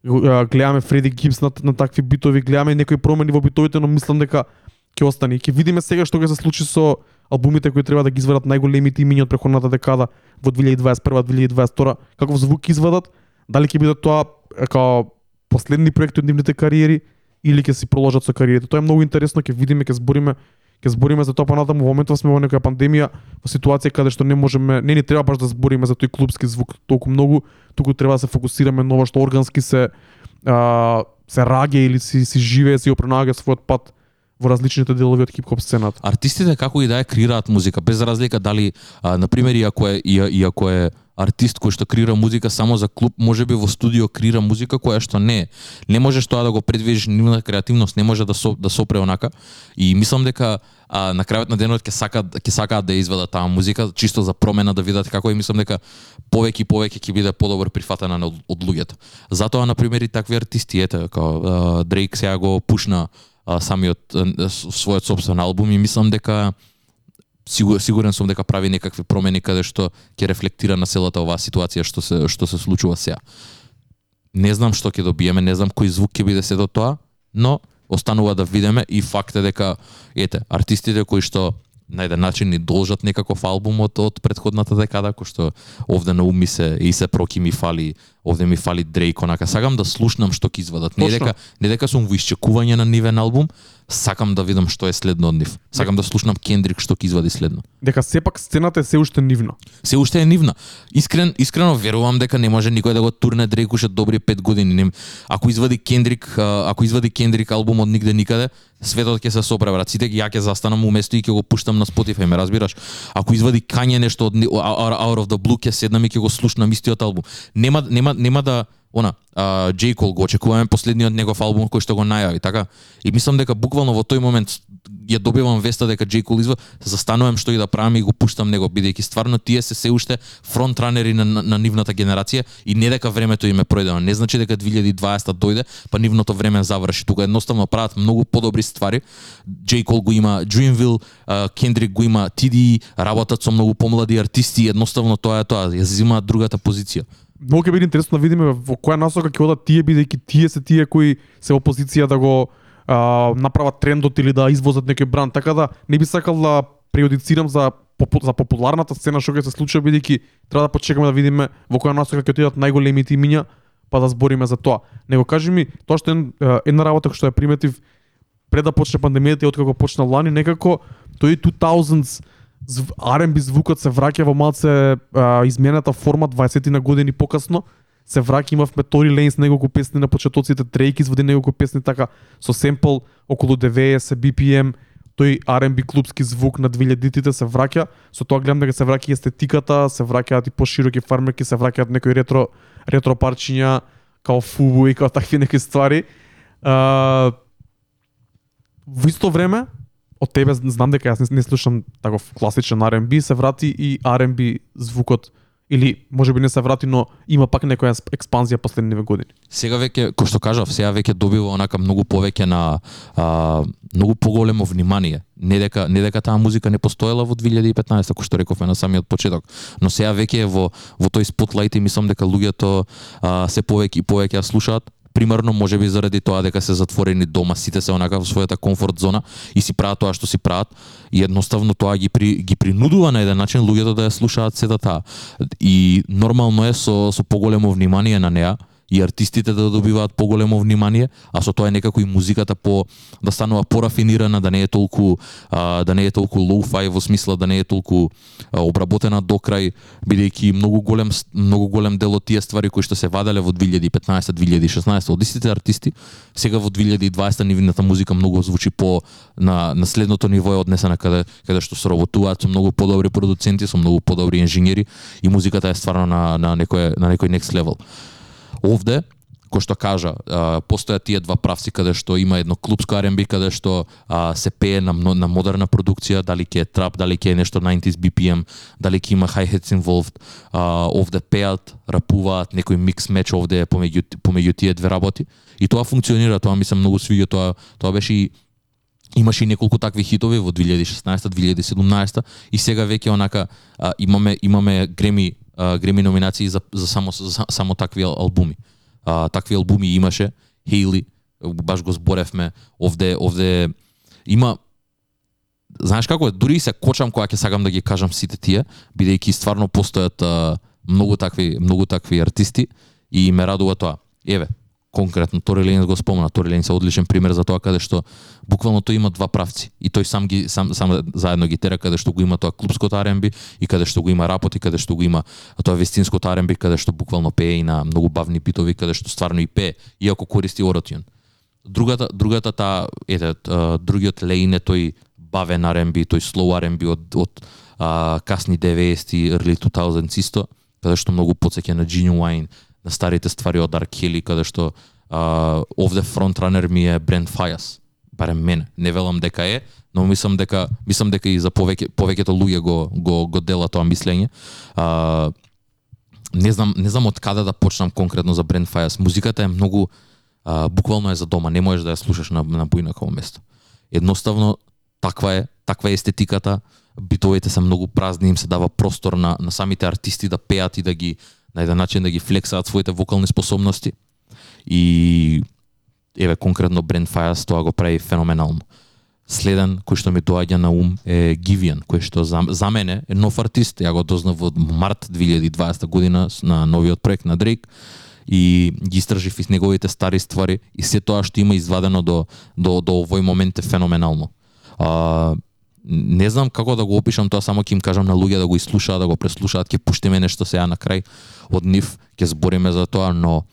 Гледаме Фреди Гибс на, на такви битови, гледаме некои промени во битовите, но мислам дека ќе остане. Ќе видиме сега што ќе се случи со албумите кои треба да ги извадат најголемите имиња од преходната декада во 2021-2022, каков звук извадат, дали ќе биде тоа како последни проекти од нивните кариери или ќе си продолжат со кариерите. Тоа е многу интересно, ќе видиме, ќе збориме ќе збориме за тоа па понатаму во моментов сме во некоја пандемија, во ситуација каде што не можеме, не ни треба баш да збориме за тој клубски звук толку многу, туку треба да се фокусираме на ова што органски се а, се раѓа или си, си живее, си го пронаѓа својот пат во различните делови од хип-хоп сцената.
артистите како и да ја креираат музика без разлика дали а, на пример и ако е и, и ако е артист кој што креира музика само за клуб, може би во студио креира музика која што не е. Не можеш тоа да го предвидиш, нивната креативност не може да со, да сопре онака. И мислам дека а, на крајот на денот ќе сакаат ќе сакаат да извадат таа музика чисто за промена да видат како и мислам дека повеќе и повеќе ќе биде подобро прифатена од, од луѓето. Затоа на пример и такви артисти ете како Дрейк сега го пушна а, самиот а, својот собствен албум и мислам дека сигур, сигурен сум дека прави некакви промени каде што ќе рефлектира на целата оваа ситуација што се што се случува сега. Не знам што ќе добиеме, не знам кој звук ќе биде сето тоа, но останува да видиме и факт е дека ете, артистите кои што на еден начин ни должат некаков албум од, од предходната декада, кој што овде на уми се и се проки ми фали, овде ми фали Дрейк, онака сакам да слушнам што ќе извадат. Не
Точно.
дека не дека сум во исчекување на нивен албум, сакам да видам што е следно од нив. Сакам да слушнам Кендрик што ќе извади следно.
Дека сепак сцената е се уште нивна.
Се уште е нивна. Искрен искрено верувам дека не може никој да го турне Дрейк уште добри 5 години. Не, ако извади Кендрик, ако извади Кендрик албум од нигде никаде, светот ќе се сопре брат. Сите ја ќе застанам уместо и ќе го пуштам на Spotify, ме разбираш? Ако извади Kanye нешто од Out of the Blue ќе седнам и ќе го слушнам истиот албум. Нема нема нема да она, а, J. Cole го очекуваме последниот негов албум кој што го најави, така? И мислам дека буквално во тој момент ја добивам веста дека J. Cole изва, застанувам што и да правам и го пуштам него, бидејќи стварно тие се се уште фронтранери на, на, на нивната генерација и не дека времето им е пројдено. Не значи дека 2020 дојде, па нивното време заврши. Тука едноставно прават многу подобри ствари. J. Cole го има Dreamville, Kendrick го има TD, работат со многу помлади артисти, едноставно тоа е тоа, ја зимаат другата позиција.
Многу ќе биде интересно да видиме во која насока ќе одат тие бидејќи тие се тие кои се опозиција да го а, направат трендот или да извозат некој бранд, така да не би сакал да преодицирам за за популарната сцена што ќе се случи бидејќи треба да почекаме да видиме во која насока ќе отидат најголемите имиња па да збориме за тоа. Него кажи ми, тоа што е е, една работа што ја приметив пред да почне пандемијата и откако почна лани, некако тој 2000s зв- R&B звукот се враќа во малце а, изменета форма 20 на години покасно. Се враќа, имавме Тори Лейнс неколку песни на почетоците, Дрейк изводи неколку песни така со семпл околу 90 BPM, тој R&B клубски звук на 2000-тите се враќа. Со тоа гледам дека се враќа и естетиката, се враќаат и пошироки фармерки, се враќаат некои ретро ретро парчиња као фубу и као такви некои ствари. А, во исто време, од тебе знам дека јас не, не слушам таков класичен R&B, се врати и R&B звукот Или може би не се врати, но има пак некоја експанзија последниве години.
Сега веќе, кој што кажав, сега веќе добива онака многу повеќе на а, многу поголемо внимание. Не дека не дека таа музика не постоела во 2015, кој што рековме на самиот почеток, но сега веќе е во во тој спотлајт и мислам дека луѓето а, се повеќе и повеќе ја слушаат примерно можеби заради тоа дека се затворени дома, сите се онака во својата комфорт зона и си прават тоа што си прават и едноставно тоа ги при, ги принудува на еден начин луѓето да ја слушаат сета таа. И нормално е со со поголемо внимание на неа и артистите да добиваат поголемо внимание, а со тоа е некако и музиката по да станува порафинирана, да не е толку а, да не е толку low-fi во смисла да не е толку а, обработена до крај, бидејќи многу голем многу голем дел од тие ствари кои што се ваделе во 2015-2016 од истите артисти, сега во 2020 нивната музика многу звучи по на на следното ниво е однесена каде каде што соработуваат со многу подобри продуценти, со многу подобри инженери и музиката е стварно на на некој на некој next level овде кој што кажа, постојат тие два правци каде што има едно клубско R&B каде што а, се пее на, на модерна продукција, дали ќе е трап, дали ќе е нешто 90s BPM, дали ќе има high hats involved, а, овде пеат, рапуваат, некој микс меч овде е помеѓу, помеѓу тие две работи. И тоа функционира, тоа ми се многу свиѓа, тоа, тоа беше и имаше и неколку такви хитови во 2016-2017 и сега веќе онака а, имаме имаме греми а, греми номинации за, за само за, само такви албуми. А, такви албуми имаше Хейли, баш го зборевме, овде овде има знаеш како е, дури и се кочам кога ќе сакам да ги кажам сите тие, бидејќи стварно постојат а, многу такви многу такви артисти и ме радува тоа. Еве, конкретно Тори Лейнс го спомна, Тори Лейнс е одличен пример за тоа каде што буквално тој има два правци и тој сам ги сам сам заедно ги тера каде што го има тоа клубското R&B и каде што го има рапот и каде што го има тоа вестинското R&B каде што буквално пее и на многу бавни битови каде што стварно и пее иако користи оротјун. Другата другата таа ете другиот лейн е тој бавен R&B, тој slow R&B од од а, касни 90-ти, early 2000s исто, каде што многу потсеќа на Genuine, на старите ствари од Аркели, каде што а, овде фронтранер ми е Брент Фајас, барем мене. Не велам дека е, но мислам дека мислам дека и за повеќе повеќето луѓе го го го дела тоа мислење. А, не знам не знам од каде да почнам конкретно за Брент Фајас. Музиката е многу а, буквално е за дома, не можеш да ја слушаш на на поинакво место. Едноставно таква е, таква е естетиката, битовите се многу празни, им се дава простор на, на самите артисти да пеат и да ги на еден начин да ги флексаат своите вокални способности. И еве конкретно Brent Fires тоа го прави феноменално. Следен кој што ми доаѓа на ум е Givian, кој што за, за мене е нов артист. Ја го дознав во март 2020 година на новиот проект на Drake и ги истражив из неговите стари ствари и се тоа што има извадено до до до овој момент е феноменално. А, не знам како да го опишам тоа, само ќе им кажам на луѓе да го изслушаат, да го преслушаат, ќе пуштиме нешто сега на крај од нив, ќе збориме за тоа, но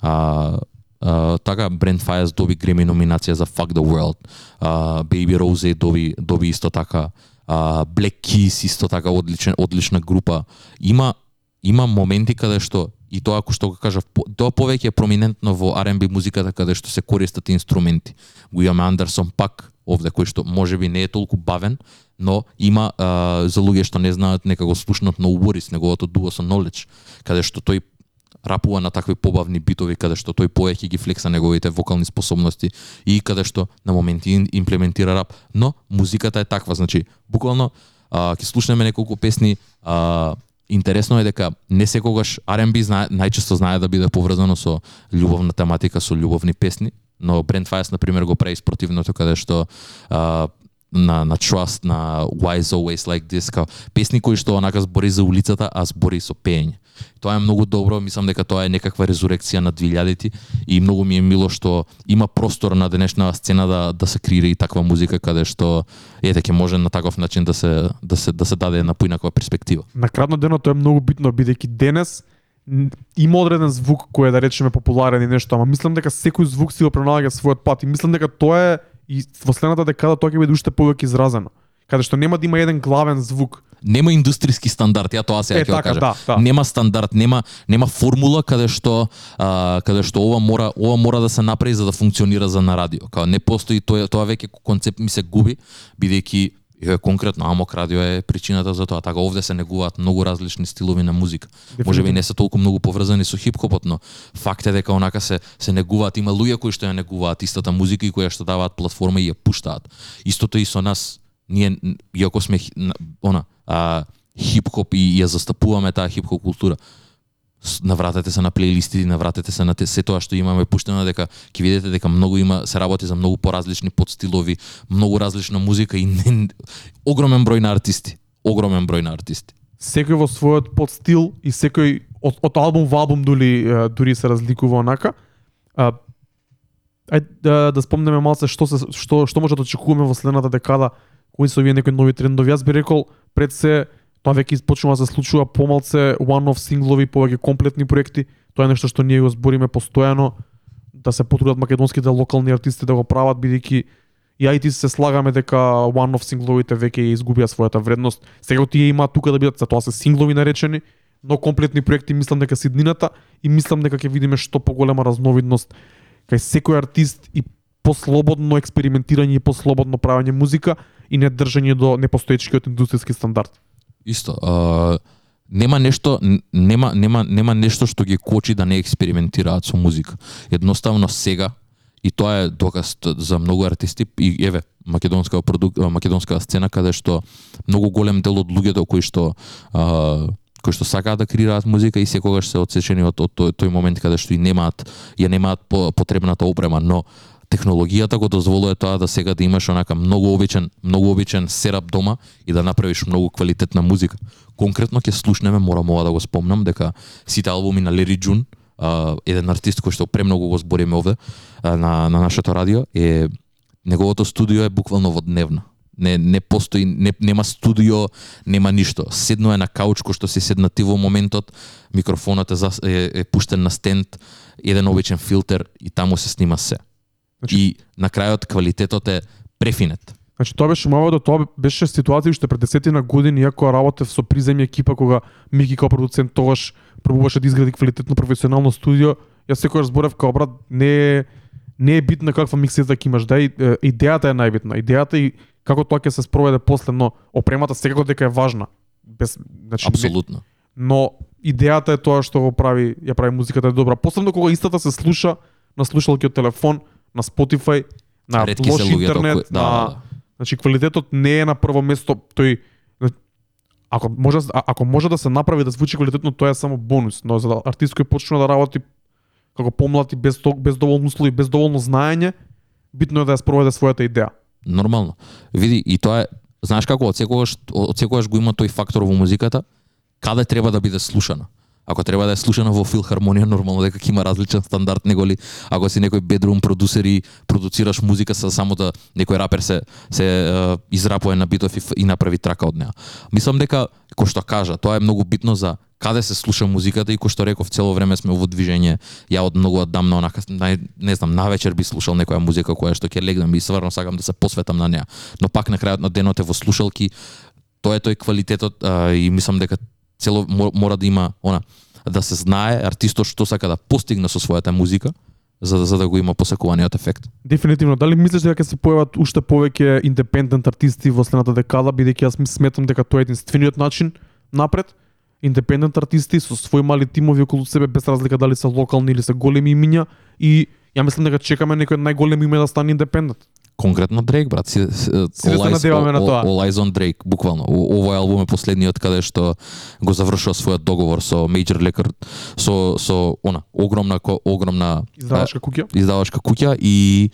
а, а, така Брент Fires доби Греми номинација за Fuck the World. А, Baby Rose доби доби исто така а, Black Keys исто така одличен одлична група. Има има моменти каде што и тоа ако што го кажав, тоа повеќе е проминентно во R&B музиката каде што се користат инструменти. Го имаме Андерсон пак овде кој што можеби не е толку бавен, но има а, за луѓе што не знаат нека го слушнат на Уборис неговото дуо со Knowledge, каде што тој рапува на такви побавни битови каде што тој поеќе ги флекса неговите вокални способности и каде што на моменти имплементира рап, но музиката е таква, значи буквално а, ќе слушнеме неколку песни а, Интересно е дека не секогаш R&B знае, најчесто знае да биде поврзано со љубовна тематика, со љубовни песни, но Брент Фајас, на пример, го прави спротивното, каде што а, на, на Trust, на Why is Always Like This, као песни кои што онака збори за улицата, а збори со пеење. Тоа е многу добро, мислам дека тоа е некаква резурекција на 2000-ти и многу ми е мило што има простор на денешна сцена да да се креира и таква музика каде што ете ќе може на таков начин да се да се да се даде една поинаква перспектива.
На кратно денот тоа е многу битно бидејќи денес има одреден звук кој е да речеме популарен и нешто, ама мислам дека секој звук си го пронаоѓа својот пат и мислам дека тоа е и во следната декада тоа ќе биде уште повеќе изразено. Каде што нема да има еден главен звук.
Нема индустријски стандард, ја тоа сега
Е,
ќе
така,
кажам.
да, да.
Нема стандард, нема нема формула каде што а, каде што ова мора ова мора да се направи за да функционира за на радио. Као не постои тоа тоа веќе концепт ми се губи бидејќи Еве конкретно Амок радио е причината за тоа. Така овде се негуваат многу различни стилови на музика. Може би не се толку многу поврзани со хип-хопот, но факт е дека онака се се негуваат, има луѓе кои што ја негуваат истата музика и кои што даваат платформа и ја пуштаат. Истото и со нас. Ние иако сме она а, хип-хоп и ја застапуваме таа хип-хоп култура, навратете се на плейлисти, навратете се на те, се тоа што имаме пуштено дека ќе видите дека многу има се работи за многу поразлични подстилови, многу различна музика и не, огромен број на артисти, огромен број на артисти.
секој во својот подстил и секој од, од албум во албум дури дури се разликува онака. А, ајде да, да спомнеме малце што се што што може да очекуваме во следната декада, кои се овие некои нови трендови. Јас би рекол пред се тоа веќе почнува да се случува помалце one-off синглови, повеќе комплетни проекти. Тоа е нешто што ние го збориме постојано да се потрудат македонските локални артисти да го прават бидејќи и ај ти се слагаме дека one-off сингловите веќе изгубија својата вредност. Сега тие имаат тука да бидат, за тоа се синглови наречени, но комплетни проекти мислам дека се и мислам дека ќе видиме што поголема разновидност кај секој артист и послободно експериментирање и послободно правење музика и не држање до непостоечкиот индустријски стандард.
Исто, а, нема нешто нема нема нема нешто што ги кочи да не експериментираат со музика. Едноставно сега и тоа е доказ за многу артисти и еве македонска продук, македонска сцена каде што многу голем дел од луѓето кои што а, кои што сакаат да креираат музика и секогаш се одсечени од, од тој, тој момент каде што и немаат ја немаат потребната опрема, но технологијата го дозволува тоа да сега да имаш онака многу обичен, многу обичен серап дома и да направиш многу квалитетна музика. Конкретно ќе слушнеме, морам ова да го спомнам, дека сите албуми на Лери Джун, а, еден артист кој што премногу го збориме овде а, на, на нашето радио, е неговото студио е буквално во дневна. Не не постои не, нема студио, нема ништо. Седно е на кауч кој што се седна ти во моментот, микрофонот е, за, е, е пуштен на стенд, еден обичен филтер и таму се снима се.
Значи-
И на крајот квалитетот е префинет.
Значи тоа беше мало да тоа беше ситуација уште пред десетина години иако работев со приземја екипа кога Мики као продуцент тогаш пробуваше да изгради квалитетно професионално студио. Јас секогаш зборев као брат не е не е битна каква миксета ќе имаш, да и, идејата е најбитна. Идејата и како тоа ќе се спроведе после, но опремата секако дека е важна. Без значи не-
Апсолутно.
но идејата е тоа што го прави, ја прави музиката е добра. Посебно кога истата се слуша на слушалки од телефон, на Spotify, на
Ретки
лош интернет,
кои- да,
на
да, да.
Значи квалитетот не е на прво место, тој ако може а- ако може да се направи да звучи квалитетно, тоа е само бонус, но за да артист кој почнува да работи како помлад и без ток, без доволно услови, без доволно знаење, битно е да ја спроведе својата идеја.
Нормално. Види, и тоа е, знаеш како, од секогаш, од секогаш го има тој фактор во музиката, каде треба да биде слушана. Ако треба да е слушано во филхармонија, нормално дека ќе има различен стандард него ли, ако си некој бедрум продусер и продуцираш музика со само да некој рапер се се е, израпува на битов и, и направи трака од неа. Мислам дека кој што кажа, тоа е многу битно за каде се слуша музиката и кој што реков цело време сме во движење. Ја од многу одамна онака не, не знам, навечер би слушал некоја музика која што ќе легнам и сварно сакам да се посветам на неа. Но пак на крајот на денот е во слушалки, тоа е тој квалитетот а, и мислам дека цело мора да има она да се знае артистот што сака да постигне со својата музика за да, за да го има посекуваниот ефект.
Дефинитивно. Дали мислиш дека ќе се појават уште повеќе индепендент артисти во следната декада, бидејќи јас ми сметам дека тоа е единствениот начин напред. Индепендент артисти со свои мали тимови околу себе без разлика дали се локални или се големи имиња и ја мислам дека чекаме некој најголем најголеми име да стане индепендент.
Конкретно Дрейк, брат, си, си,
Си се надеваме на тоа.
Eyes on Drake, буквално. Овој албум е последниот каде што го завршува својот договор со Major Record, со со она огромна огромна
Издавачка куќа.
издавачка куќа и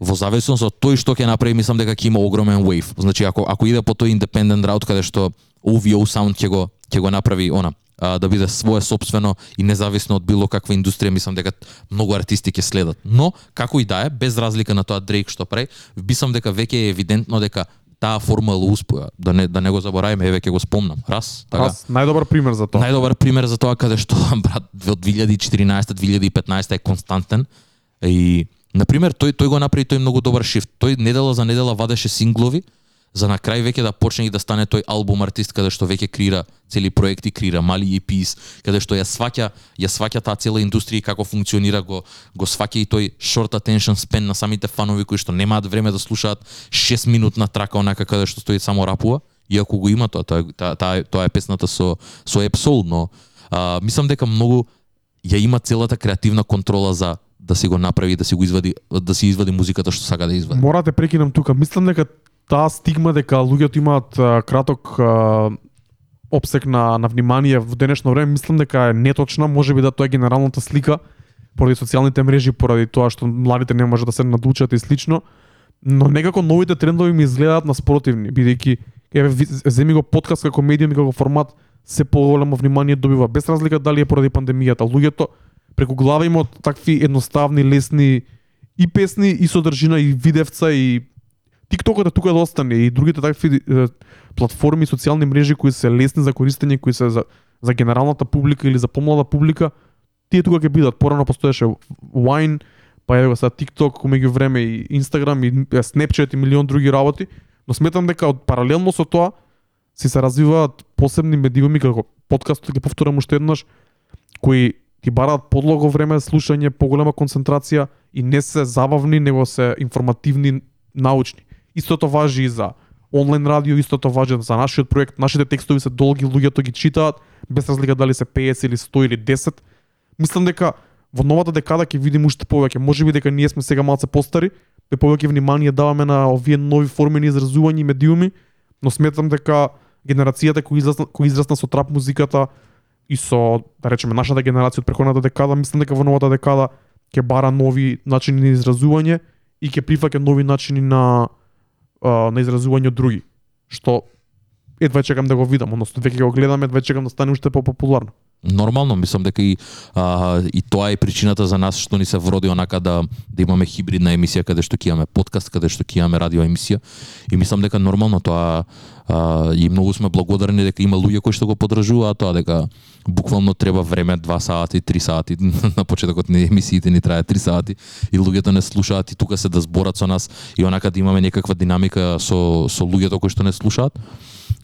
во зависност од тој што ќе направи, мислам дека ќе има огромен wave. Значи ако ако иде по тој independent route каде што OVO sound ќе го ќе го направи она а, да биде свое собствено и независно од било каква индустрија, мислам дека многу артисти ќе следат. Но како и да е, без разлика на тоа Дрейк што прави, мислам дека веќе е евидентно дека таа формула успеа. Да не да не го забораваме, еве ќе го спомнам. Раз, така.
Аз најдобар пример за тоа.
Најдобар пример за тоа каде што брат од 2014-2015 е константен и на пример тој тој го направи тој многу добар шифт. Тој недела за недела вадеше синглови за на крај веќе да почне и да стане тој албум артист каде што веќе крира цели проекти, крира мали EPs, каде што ја сваќа, ја сваќа таа цела индустрија и како функционира, го го сваќа и тој short attention span на самите фанови кои што немаат време да слушаат 6 минутна трака онака каде што стои само рапува, иако го има тоа, тоа, тоа, тоа, тоа е песната со со Epsol, но а, мислам дека многу ја има целата креативна контрола за да се го направи, да се го извади, да се извади музиката што сака да извади.
Морате прекинам тука. Мислам дека таа стигма дека луѓето имаат а, краток а, обсек на на внимание во денешно време, мислам дека е неточна, може би да тоа е генералната слика поради социјалните мрежи, поради тоа што младите не може да се надлучат и слично, но некако новите трендови ми изгледаат наспротивни, бидејќи еве земи го подкаст како медиум и како формат се поголемо внимание добива. Без разлика дали е поради пандемијата. Луѓето преку глава имаат такви едноставни, лесни и песни и содржина и видевца и TikTokот е тука да остане и другите такви платформи платформи, социјални мрежи кои се лесни за користење, кои се за за генералната публика или за помлада публика, тие тука ќе бидат. Порано постоеше Wine, па еве сега TikTok, меѓу време и Instagram и Snapchat и милион други работи, но сметам дека од паралелно со тоа си се развиваат посебни медиуми како подкастот, ќе повторам уште еднаш, кои ти бараат подлого време слушање, поголема концентрација и не се забавни, него се информативни, научни. Истото важи и за онлайн радио, истото важи за нашиот проект. Нашите текстови се долги, луѓето ги читаат, без разлика дали се 50 или 100 или 10. Мислам дека во новата декада ќе видиме уште повеќе. Можеби дека ние сме сега малце постари, пе повеќе внимание даваме на овие нови форми на изразување и медиуми, но сметам дека генерацијата кој израсна, кој израсна со трап музиката и со, да речеме, нашата генерација од преходната декада, мислам дека во новата декада ќе бара нови начини на изразување и ќе прифаќа нови начини на а, на изразување од други, што едва чекам да го видам, односно веќе го гледам, едва чекам да стане уште попопуларно.
Нормално, мислам дека и а, и тоа е причината за нас што ни се вроди онака да да имаме хибридна емисија каде што ќе имаме подкаст, каде што ќе имаме радио емисија. И мислам дека нормално тоа а, и многу сме благодарни дека има луѓе кои што го поддржуваат тоа дека буквално треба време 2 сати, 3 сати. На почетокот на емисиите ни трае 3 сати и луѓето не слушаат и тука се да зборат со нас и онака да имаме некаква динамика со со луѓето кои што не слушаат.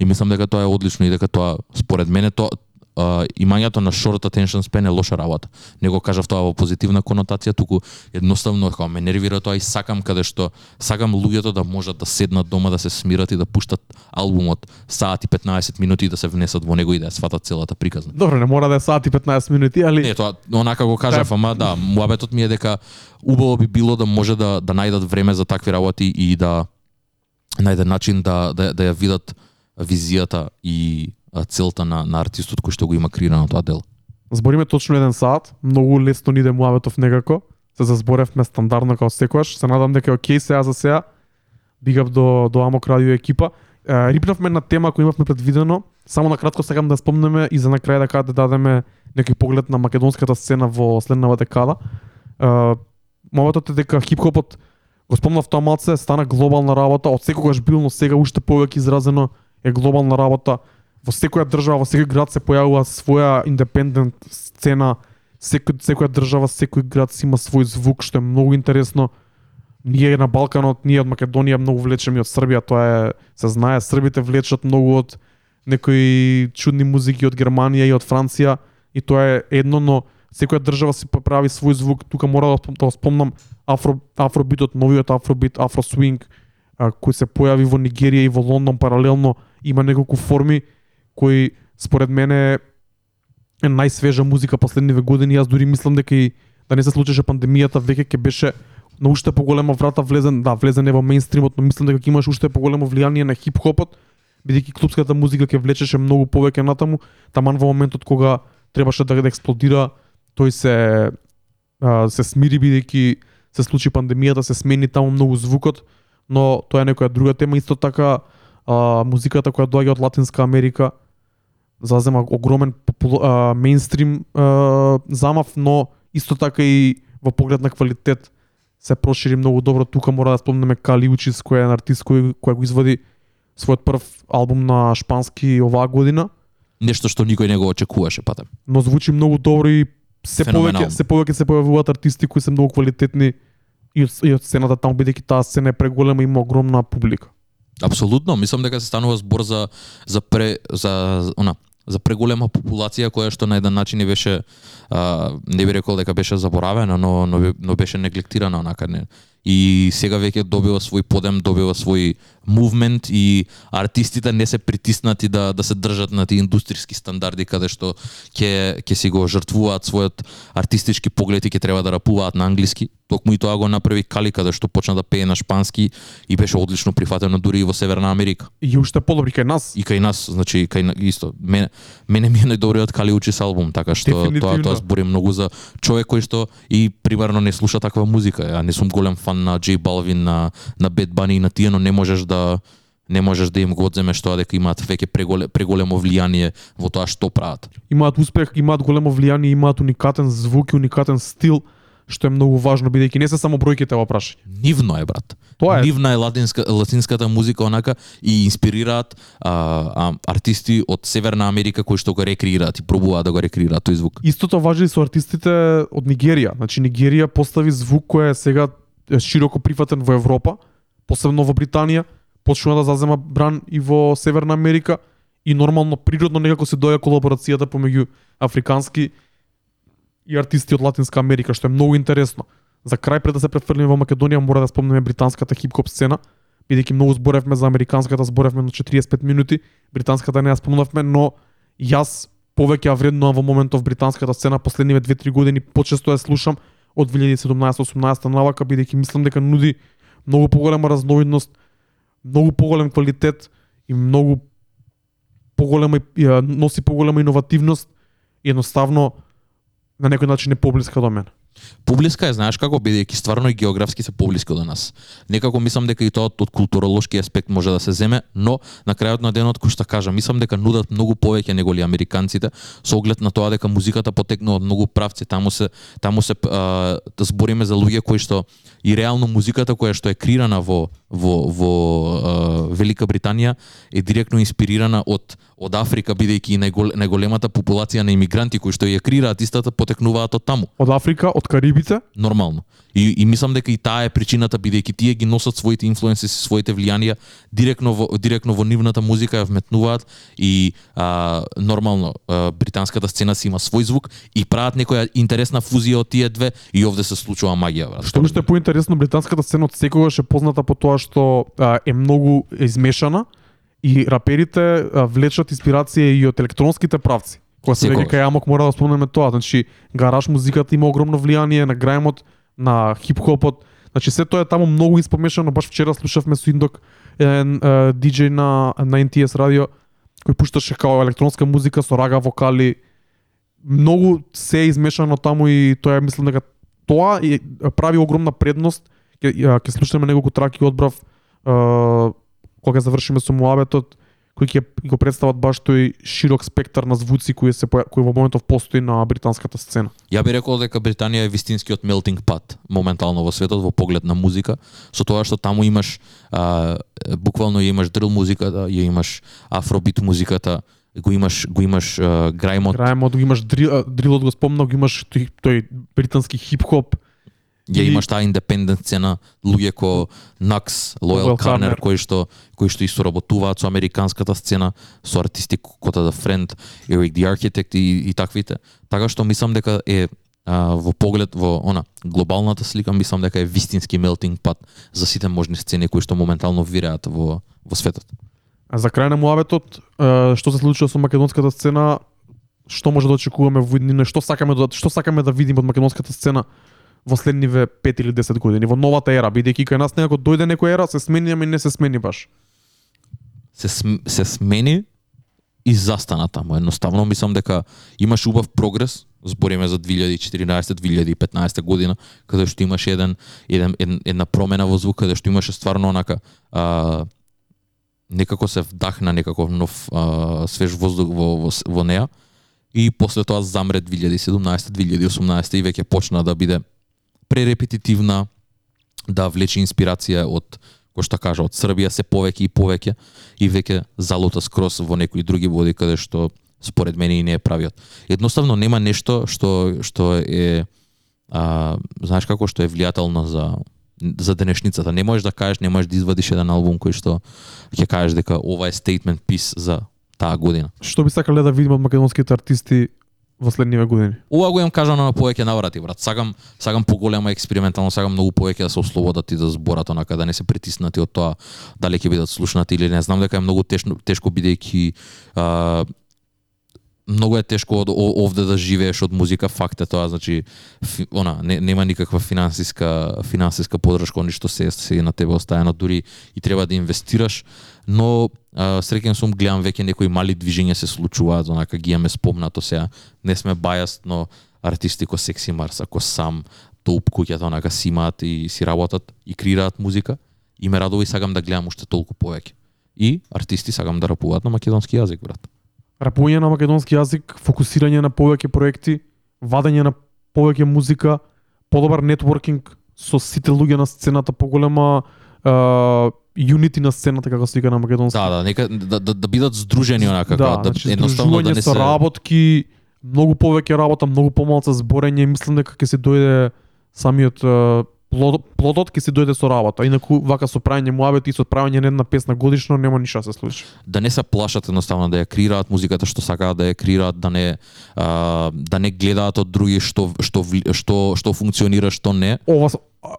И мислам дека тоа е одлично и дека тоа според мене тоа имањето на short attention span е лоша работа. Не го кажав тоа во позитивна конотација, туку едноставно како ме нервира тоа и сакам каде што сакам луѓето да можат да седнат дома да се смират и да пуштат албумот саат и 15 минути и да се внесат во него и да ја сватат целата приказна.
Добро, не мора да е сат и 15 минути, али
Не, тоа онака го кажав, ама да, муабетот ми е дека убаво би било да може да да најдат време за такви работи и да најдат начин да да, да ја видат визијата и целта на на артистот кој што го има креирано тоа дело.
Збориме точно еден сат, многу лесно ни иде муаветов некако. Се зазборевме да стандардно како секогаш. Се надам дека е окей сега за сега. Бигав до до Амок радио екипа. Е, рипнавме на тема која имавме предвидено. Само на кратко сакам да спомнеме и за на крај да да дадеме некој поглед на македонската сцена во следнава декада. Е, Моватот е дека хип-хопот го спомнав тоа малце, стана глобална работа, од секогаш бил, но сега уште повеќе изразено е глобална работа. Во секоја држава, во секој град се појавува своја индепендент сцена, секој, секоја држава, секој град си има свој звук, што е многу интересно. Ние на Балканот, ние од Македонија многу влечеме од Србија, тоа е се знае, србите влечат многу од некои чудни музики од Германија и од Франција и тоа е едно, но секоја држава си прави свој звук. Тука мора да, да спомнам афро афробитот, новиот афробит, афросвинг, кој се појави во Нигерија и во Лондон паралелно, има неколку форми кој според мене е најсвежа музика последниве години. Јас дури мислам дека и да не се случеше пандемијата, веќе ќе беше на уште поголема врата влезен, да, влезен е во мејнстримот, но мислам дека ќе имаш уште поголемо влијание на хип-хопот, бидејќи клубската музика ќе влечеше многу повеќе натаму, таман во моментот кога требаше да, да експлодира, тој се а, се смири бидејќи се случи пандемијата, се смени таму многу звукот, но тоа е некоја друга тема, исто така а, музиката која доаѓа од Латинска Америка зазема огромен а, а, замав, но исто така и во поглед на квалитет се прошири многу добро. Тука мора да спомнеме Кали Учис, кој е артист кој, кој го извади својот прв албум на шпански оваа година,
Нешто што никој не го очекуваше, патем.
но звучи многу добро и се повеќе се повеќе се појавуваат артисти кои се многу квалитетни и од, и од сцената таму бидејќи таа сцена е преголема и има огромна публика.
Апсолутно, мислам дека се станува збор за за пре за она за преголема популација која што на еден начин не беше а, не би рекол дека беше заборавена, но но, но беше неглектирана онака не. И сега веќе добива свој подем, добива свој мувмент и артистите не се притиснати да да се држат на тие индустријски стандарди каде што ќе ќе си го жртвуваат својот артистички поглед и ќе треба да рапуваат на англиски. Токму и тоа го направи Кали каде што почна да пее на шпански и беше одлично прифатено дури и во Северна Америка.
И уште подобри кај нас.
И кај нас, значи кај исто. Мене мене ми е најдобриот Кали Учис албум, така што тоа тоа збори многу за човек кој што и примерно не слуша таква музика. Ја не сум голем фан на J Balvin, на на Bad Bunny и на тие, но не можеш да не можеш да им го одземеш тоа дека имаат веќе преголе, преголемо влијание во тоа што прават.
Имаат успех, имаат големо влијание, имаат уникатен звук и уникатен стил, што е многу важно бидејќи не се само бројките во прашање.
Нивно е брат.
Тоа е.
Нивна е латинска латинската музика онака и инспирираат а, а, артисти од Северна Америка кои што го рекреираат и пробуваат да го рекреираат тој звук.
Истото важи и со артистите од Нигерија. Значи Нигерија постави звук кој е сега широко прифатен во Европа, посебно во Британија, почнува да зазема бран и во Северна Америка и нормално природно некако се доја колаборацијата помеѓу африкански и артисти од Латинска Америка, што е многу интересно. За крај пред да се префрлиме во Македонија, мора да спомнеме британската хип-хоп сцена, бидејќи многу зборевме за американската, зборевме на 45 минути, британската не ја спомнавме, но јас повеќе ја вреднувам во моментов британската сцена последниве 2-3 години почесто ја слушам од 2017-18 навака бидејќи мислам дека нуди многу поголема разновидност, многу поголем квалитет и многу поголема носи поголема иновативност и едноставно на некој начин е поблиска до мене.
Поблиска е, знаеш како, бидејќи стварно и географски се поблиски до нас. Некако мислам дека и тоа од културолошки аспект може да се земе, но на крајот на денот кој што кажам, мислам дека нудат многу повеќе него ли американците со оглед на тоа дека музиката потекнува од многу правци. Таму се таму се а, збориме за луѓе кои што и реално музиката која што е крирана во во во а, Велика Британија е директно инспирирана од од Африка бидејќи и најгол, најголемата популација на имигранти кои што ја креираат истата потекнуваат од таму
Од Африка, од Карибите,
нормално. И, и мислам дека и таа е причината бидејќи тие ги носат своите инфлуенси, своите влијанија директно во директно во нивната музика ја вметнуваат и а, нормално а, британската сцена си има свој звук и прават некоја интересна фузија од тие две и овде се случува магија брат.
Што уште е поинтересно, британската сцена од секогаш е позната по тоа што а, е многу измешана и раперите а, влечат инспирација и од електронските правци. Кога се веќе кај Амок мора да спомнеме тоа, значи гараж музиката има огромно влијание на граемот, на хип-хопот, значи се тоа е таму многу испомешано, баш вчера слушавме со Индок еден диџеј на на NTS радио кој пушташе као електронска музика со рага вокали. Многу се е измешано таму и тоа е мислам дека тоа е, прави огромна предност. Ќе ја- ќе слушаме неколку траки одбрав е, кога завршиме со муабетот кои ќе го представат баш тој широк спектар на звуци кои се кои во моментов постои на британската сцена.
Ја би рекол дека Британија е вистинскиот melting pot моментално во светот во поглед на музика, со тоа што таму имаш а, буквално ја имаш дрил музиката, ја имаш афробит музиката, го имаш го имаш а, грајмот,
Граемот го имаш дрил, дрилот го спомнав, го имаш тој, тој британски хип-хоп,
ја
и-
имаш таа индепендент сцена, луѓе ко Накс, Лојал Карнер, кои што кои што исто работуваат со американската сцена, со артисти кота да Френд, Eric the Architect и, и таквите. Така што мислам дека е а, во поглед во она глобалната слика мислам дека е вистински melting pot за сите можни сцени кои што моментално виреат во во светот.
А за крај на муабетот, што се случува со македонската сцена, што може да очекуваме во иднина, што сакаме да што сакаме да видиме од македонската сцена во следниве 5 или 10 години, во новата ера, бидејќи кај нас некако дојде некоја ера, се смени, ама не се смени баш.
се см, се смени и застана таму. Едноставно мислам дека имаш убав прогрес, збориме за 2014-2015 година, каде што имаше еден, еден, еден една промена во звук, каде што имаше стварно онака а, некако се вдахна некаков нов а, свеж воздух во, во, во неа и после тоа замре 2017-2018 и веќе почна да биде пререпетитивна, да влече инспирација од кој што кажа од Србија се повеќе и повеќе и веќе залута скрос во некои други води каде што според мене и не е правиот. Едноставно нема нешто што што е а, знаеш како што е влијателно за за денешницата. Не можеш да кажеш, не можеш да извадиш еден албум кој што ќе кажеш дека ова е statement piece за таа година.
Што би сакале да видиме од македонските артисти во следниве години?
Ова го имам кажано на повеќе наврати, брат. Сакам сакам поголема експериментално, сакам многу повеќе да се ослободат и да зборат онака да не се притиснати од тоа дали ќе бидат слушнати или не. Знам дека е многу тешко тешко бидејќи а, многу е тешко од овде да живееш од музика, факт е тоа, значи фи, она не, нема никаква финансиска финансиска подршка, ништо се се на тебе оставено, дури и треба да инвестираш, но а, среќен сум гледам веќе некои мали движења се случуваат, онака ги имаме спомнато сега. Не сме бајаст, но артисти ко Секси Марс, ако сам топ куќата онака си имаат и си работат и креираат музика, и ме радува и сакам да гледам уште толку повеќе. И артисти сакам да рапуваат на македонски јазик, брат.
Рапување на македонски јазик, фокусирање на повеќе проекти, вадење на повеќе музика, подобар нетворкинг со сите луѓе на сцената, поголема юнити на сцената како се вика на македонски.
Да, да, нека да, да, да бидат здружени онака,
да,
да,
значи,
едноставно да не се
работки, многу повеќе работа, многу помалку зборење, мислам дека ќе се дојде самиот плод, плодот ќе се дојде со работа. Инаку вака со правење муабет и со правење на една песна годишно нема ништо да се случи.
да не се плашат едноставно да ја креираат музиката што сакаат да ја креираат, да не а, да не гледаат од други што што вли- што што функционира, што не.
Ова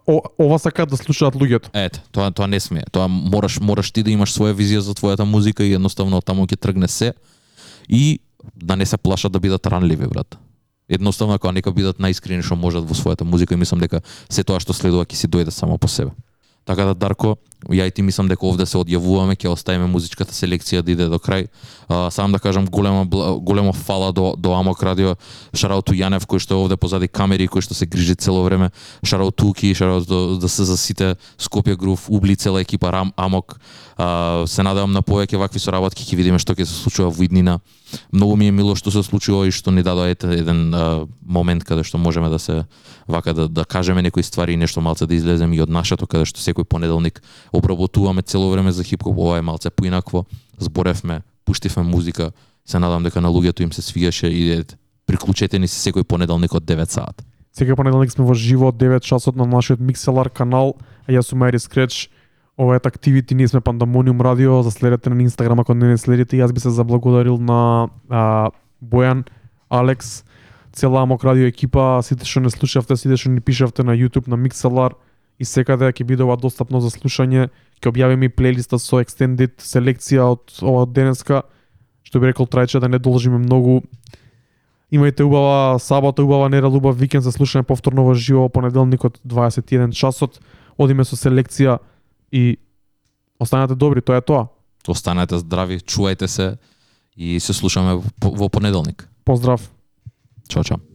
о, ова сакаат да слушаат луѓето.
Ете, тоа тоа не смее. Тоа мораш мораш ти да имаш своја визија за твојата музика и едноставно таму ќе тргне се и да не се плашат да бидат ранливи, брат. Едноставно ако нека бидат наискрени што можат во својата музика и мислам дека се тоа што следува ќе си дојде само по себе. Така да Дарко, ја и ти мислам дека овде се одјавуваме, ќе оставиме музичката селекција да иде до крај. А, сам да кажам голема голема големо фала до до Амок радио, шараут Јанев кој што е овде позади камери кој што се грижи цело време, шараут Туки, шараут до, да се за сите Скопје Грув, Убли цела екипа Рам Амок. А, се надевам на повеќе вакви соработки, ќе видиме што ќе се случува во иднина. Многу ми е мило што се случува и што ни дадоа ете еден а, момент каде што можеме да се вака да да кажеме некои ствари и нешто малце да излеземе и од нашето каде што секој понеделник обработуваме цело време за хип-хоп, ова е малце поинакво. Зборевме, пуштивме музика, се надам дека на луѓето им се свигаше и приклучете ни се секој понеделник од 9 саат.
Секој понеделник сме во живо од 9 часот на нашиот Mixelar канал, а јас сум Ари Скреч. Ова е Activity, ние сме Пандамониум радио, заследете на Инстаграм ако не не следите. Јас би се заблагодарил на а, Бојан, Алекс, цела Амок радио екипа, сите што не слушавте, сите што ни пишавте на YouTube, на Mixelar и секаде ќе биде ова достапно за слушање. Ќе објавиме и плейлиста со extended селекција од ова денеска, што би рекол трајче да не должиме многу Имајте убава сабота, убава недела, убав викенд за слушање повторно во живо во понеделникот 21 часот. Одиме со селекција и останете добри, тоа е тоа.
Останете здрави, чувајте се и се слушаме во понеделник.
Поздрав.
Чао, чао.